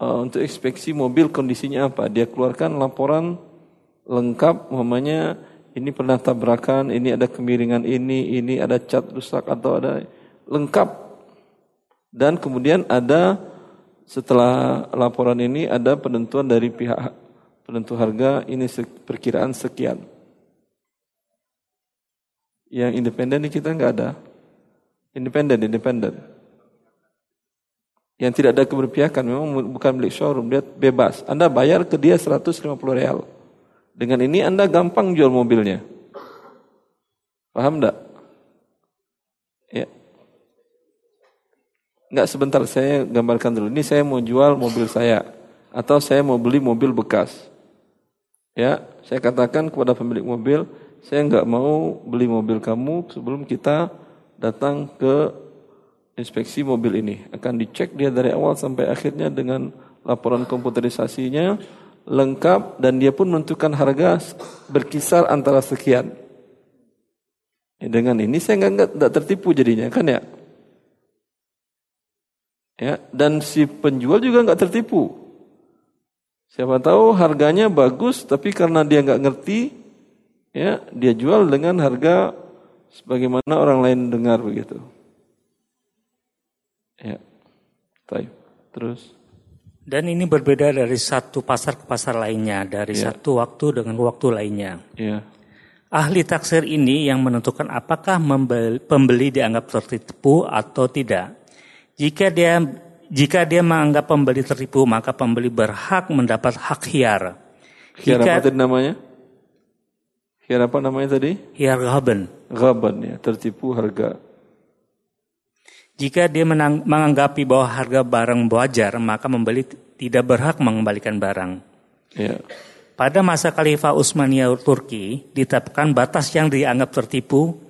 uh, untuk inspeksi mobil kondisinya apa. Dia keluarkan laporan lengkap umpamanya ini pernah tabrakan, ini ada kemiringan ini, ini ada cat rusak atau ada lengkap. Dan kemudian ada setelah laporan ini ada penentuan dari pihak penentu harga ini perkiraan sekian. Yang independen ini kita nggak ada. Independen, independen. Yang tidak ada keberpihakan memang bukan milik showroom, dia bebas. Anda bayar ke dia 150 real. Dengan ini Anda gampang jual mobilnya. Paham enggak? Ya. Enggak sebentar saya gambarkan dulu. Ini saya mau jual mobil saya atau saya mau beli mobil bekas. Ya, saya katakan kepada pemilik mobil, saya enggak mau beli mobil kamu sebelum kita datang ke inspeksi mobil ini. Akan dicek dia dari awal sampai akhirnya dengan laporan komputerisasinya lengkap dan dia pun menentukan harga berkisar antara sekian. Ya, dengan ini saya enggak, enggak tertipu jadinya kan ya. Ya, dan si penjual juga nggak tertipu. Siapa tahu harganya bagus, tapi karena dia nggak ngerti, ya dia jual dengan harga sebagaimana orang lain dengar begitu. Ya, Taib. Terus. Dan ini berbeda dari satu pasar ke pasar lainnya, dari ya. satu waktu dengan waktu lainnya. Ya. Ahli taksir ini yang menentukan apakah pembeli dianggap tertipu atau tidak. Jika dia jika dia menganggap pembeli tertipu, maka pembeli berhak mendapat hak hiar. Hiar jika, apa tadi namanya? Hiar apa namanya tadi? Hiar gaban. Gaban ya, tertipu harga. Jika dia menang, menganggapi bahwa harga barang wajar, maka pembeli tidak berhak mengembalikan barang. Ya. Pada masa Khalifah Utsmaniyah Turki, ditetapkan batas yang dianggap tertipu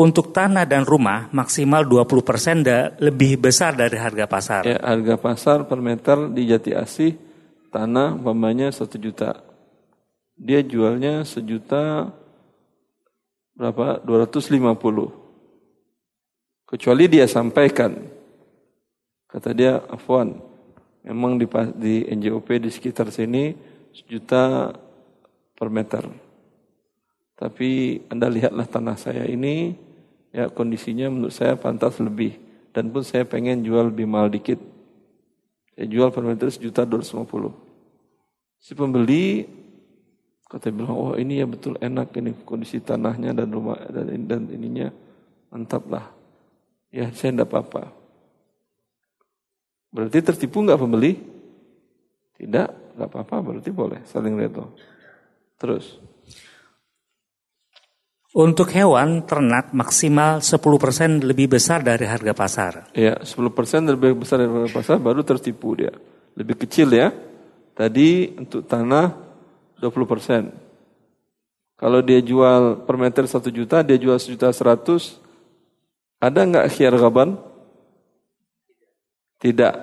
untuk tanah dan rumah maksimal 20% persen lebih besar dari harga pasar. Ya, harga pasar per meter di Jati Asih tanah umpamanya 1 juta. Dia jualnya sejuta berapa? 250. Kecuali dia sampaikan. Kata dia, Afwan, memang di, di NJOP di sekitar sini sejuta per meter. Tapi Anda lihatlah tanah saya ini, ya kondisinya menurut saya pantas lebih. Dan pun saya pengen jual lebih mahal dikit. Saya jual per meter sejuta dua ratus lima puluh. Si pembeli kata bilang, oh ini ya betul enak ini kondisi tanahnya dan rumah dan, dan ininya mantap lah. Ya saya tidak apa-apa. Berarti tertipu nggak pembeli? Tidak, nggak apa-apa. Berarti boleh saling redo. Terus. Untuk hewan ternak maksimal 10% lebih besar dari harga pasar. Ya, 10% lebih besar dari harga pasar baru tertipu dia. Lebih kecil ya. Tadi untuk tanah 20%. Kalau dia jual per meter 1 juta, dia jual 1 juta 100, ada nggak khiar gaban? Tidak.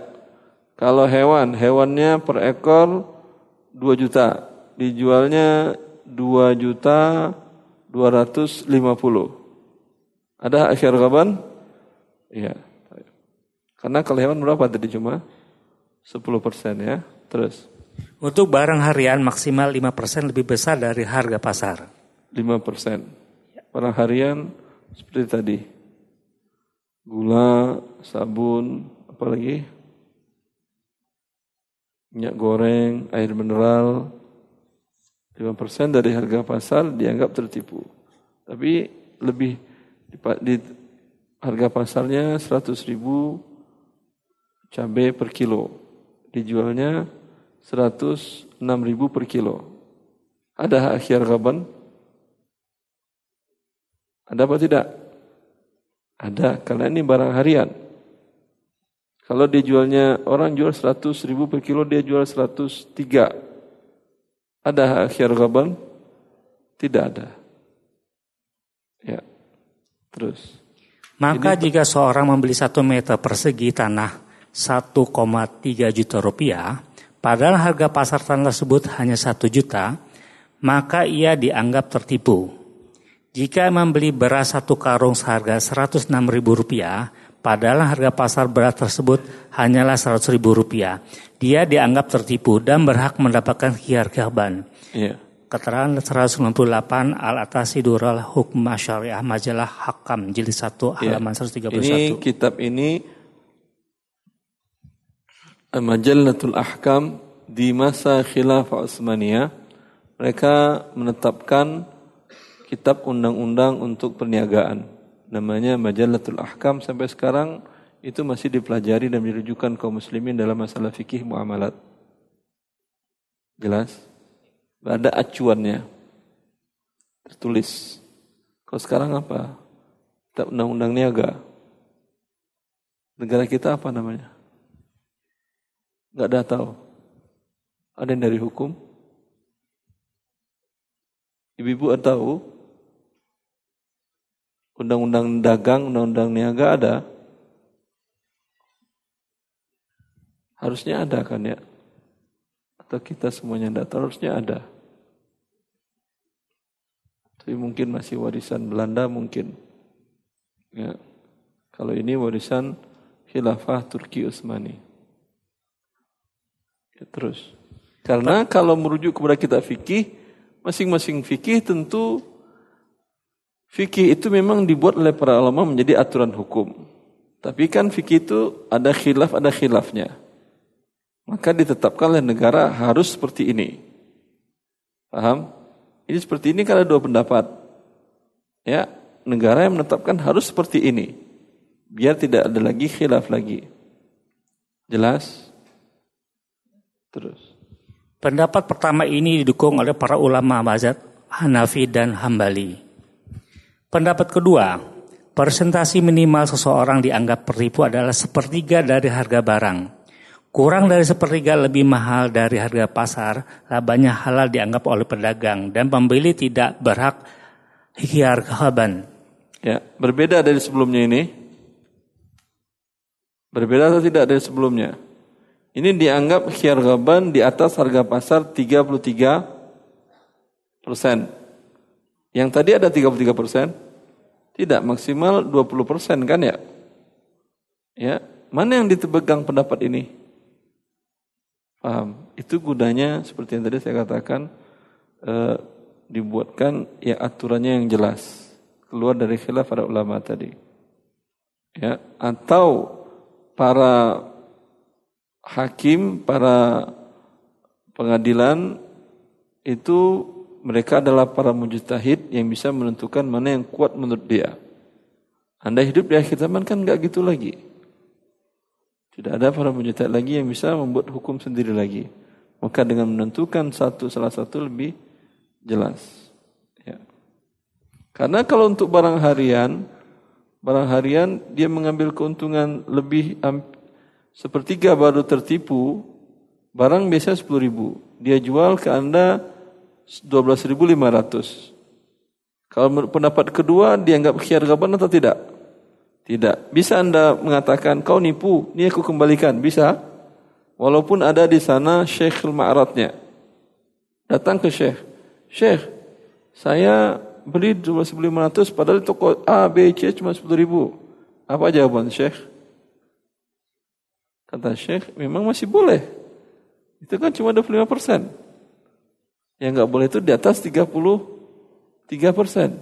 Kalau hewan, hewannya per ekor 2 juta, dijualnya 2 juta 250. Ada akhir kapan? Iya. Karena kalau hewan berapa tadi cuma? 10 persen ya. Terus. Untuk barang harian maksimal 5 persen lebih besar dari harga pasar. 5 persen. Barang harian seperti tadi. Gula, sabun, apalagi? Minyak goreng, air mineral, 5% dari harga pasar dianggap tertipu. Tapi lebih di, di harga pasarnya 100 ribu cabai per kilo. Dijualnya 106 ribu per kilo. Ada akhir kapan? Ada apa tidak? Ada, karena ini barang harian. Kalau dijualnya orang jual 100 ribu per kilo, dia jual 103 ada akhir gaban? Tidak ada. Ya. Terus. Maka Ini, jika seorang membeli satu meter persegi tanah 1,3 juta rupiah, padahal harga pasar tanah tersebut hanya satu juta, maka ia dianggap tertipu. Jika membeli beras satu karung seharga 106 ribu rupiah, padahal harga pasar beras tersebut hanyalah 100 ribu rupiah, dia dianggap tertipu dan berhak mendapatkan khiar gaban. Iya. Keterangan 198 Al-Atasi Dural Hukum Syariah Majalah Hakam jilid 1 iya. halaman ya. 131. Ini kitab ini Majalatul Ahkam di masa khilafah Utsmaniyah mereka menetapkan kitab undang-undang untuk perniagaan namanya Majalatul Ahkam sampai sekarang itu masih dipelajari dan dirujukan kaum muslimin dalam masalah fikih muamalat. Jelas? Ada acuannya. Tertulis. Kalau sekarang apa? Kita undang-undang niaga. Negara kita apa namanya? Gak ada tahu. Ada yang dari hukum? Ibu-ibu tahu? Undang-undang dagang, undang-undang niaga ada? Harusnya ada kan ya? Atau kita semuanya tidak tahu, harusnya ada. Tapi mungkin masih warisan Belanda mungkin. Ya. Kalau ini warisan khilafah Turki Utsmani. Ya, terus. Karena kalau merujuk kepada kita fikih, masing-masing fikih tentu fikih itu memang dibuat oleh para ulama menjadi aturan hukum. Tapi kan fikih itu ada khilaf, ada khilafnya. Maka ditetapkan oleh negara harus seperti ini. Paham? Ini seperti ini kalau dua pendapat. Ya, negara yang menetapkan harus seperti ini. Biar tidak ada lagi khilaf lagi. Jelas? Terus. Pendapat pertama ini didukung oleh para ulama mazhab Hanafi dan Hambali. Pendapat kedua, persentasi minimal seseorang dianggap penipu adalah sepertiga dari harga barang Kurang dari sepertiga lebih mahal dari harga pasar, labanya halal dianggap oleh pedagang dan pembeli tidak berhak hiar kehaban. Ya, berbeda dari sebelumnya ini. Berbeda atau tidak dari sebelumnya? Ini dianggap khiar gaban di atas harga pasar 33 persen. Yang tadi ada 33 persen? Tidak, maksimal 20 persen kan ya? Ya, mana yang ditebegang pendapat ini? Paham? Itu gunanya seperti yang tadi saya katakan e, dibuatkan ya aturannya yang jelas keluar dari khilaf para ulama tadi. Ya, atau para hakim, para pengadilan itu mereka adalah para mujtahid yang bisa menentukan mana yang kuat menurut dia. Anda hidup di akhir zaman kan nggak gitu lagi. Tidak ada para mujtahid lagi yang bisa membuat hukum sendiri lagi. Maka dengan menentukan satu salah satu lebih Jelas. Ya. Karena kalau untuk barang harian, barang harian dia mengambil keuntungan lebih sepertiga baru tertipu, barang biasa 10 ribu. Dia jual ke Anda 12.500. Kalau pendapat kedua dianggap khiar gaban atau tidak? Tidak. Bisa Anda mengatakan kau nipu, ini aku kembalikan. Bisa. Walaupun ada di sana Syekh Ma'aratnya. Datang ke Syekh. Syekh, saya beli 12.500 padahal toko A, B, C cuma 10 ribu. Apa jawaban Syekh? Kata Syekh, memang masih boleh. Itu kan cuma 25 persen. Yang nggak boleh itu di atas 33 persen.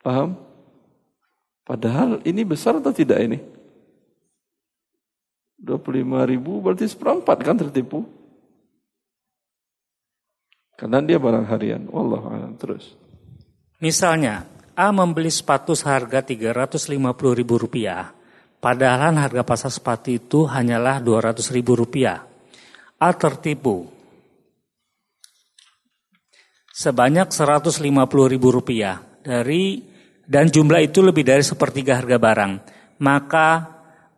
Paham? Padahal ini besar atau tidak ini? 25 ribu berarti seperempat kan tertipu. Karena dia barang harian. Wallah terus. Misalnya, A membeli sepatu seharga 350 ribu rupiah. Padahal harga pasar sepatu itu hanyalah 200 ribu rupiah. A tertipu. Sebanyak 150 ribu rupiah. Dari dan jumlah itu lebih dari sepertiga harga barang. Maka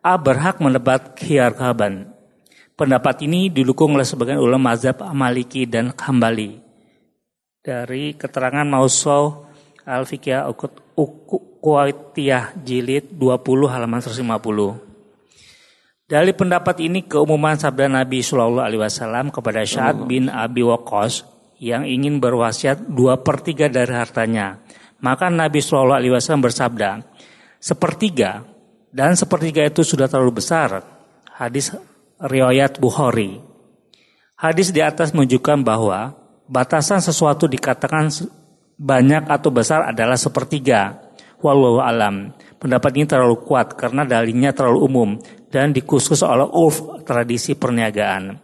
A berhak mendapat khiyar kaban. Pendapat ini didukung oleh sebagian ulama mazhab Maliki dan Hambali. Dari keterangan Mausau Al-Fiqhiyah Kuwaitiyah jilid 20 halaman 150. Dari pendapat ini keumuman sabda Nabi Shallallahu Alaihi Wasallam kepada Syad bin Abi Waqqas yang ingin berwasiat dua per tiga dari hartanya. Maka Nabi Shallallahu Alaihi Wasallam bersabda, sepertiga dan sepertiga itu sudah terlalu besar. Hadis riwayat Bukhari. Hadis di atas menunjukkan bahwa batasan sesuatu dikatakan banyak atau besar adalah sepertiga. Wallahu alam. Pendapat ini terlalu kuat karena dalilnya terlalu umum dan dikhusus oleh urf tradisi perniagaan.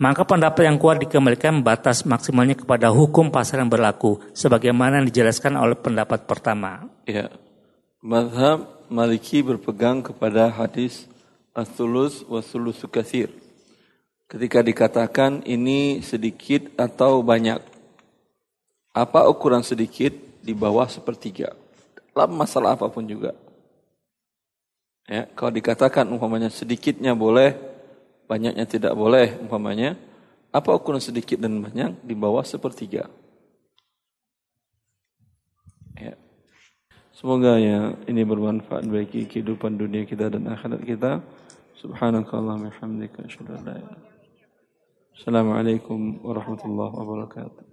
Maka pendapat yang kuat dikembalikan batas maksimalnya kepada hukum pasar yang berlaku sebagaimana yang dijelaskan oleh pendapat pertama. Ya. Madhab Maliki berpegang kepada hadis As-sulus wa sulusu kathir. Ketika dikatakan ini sedikit atau banyak. Apa ukuran sedikit? Di bawah sepertiga. Dalam masalah apa pun juga. Ya, kalau dikatakan umpamanya sedikitnya boleh, banyaknya tidak boleh umpamanya. Apa ukuran sedikit dan banyak? Di bawah sepertiga. Ya. Semoga ya ini bermanfaat bagi kehidupan dunia kita dan akhirat kita. Subhanakallahumma hamdika asyhadu an la ilaha Assalamualaikum warahmatullahi wabarakatuh.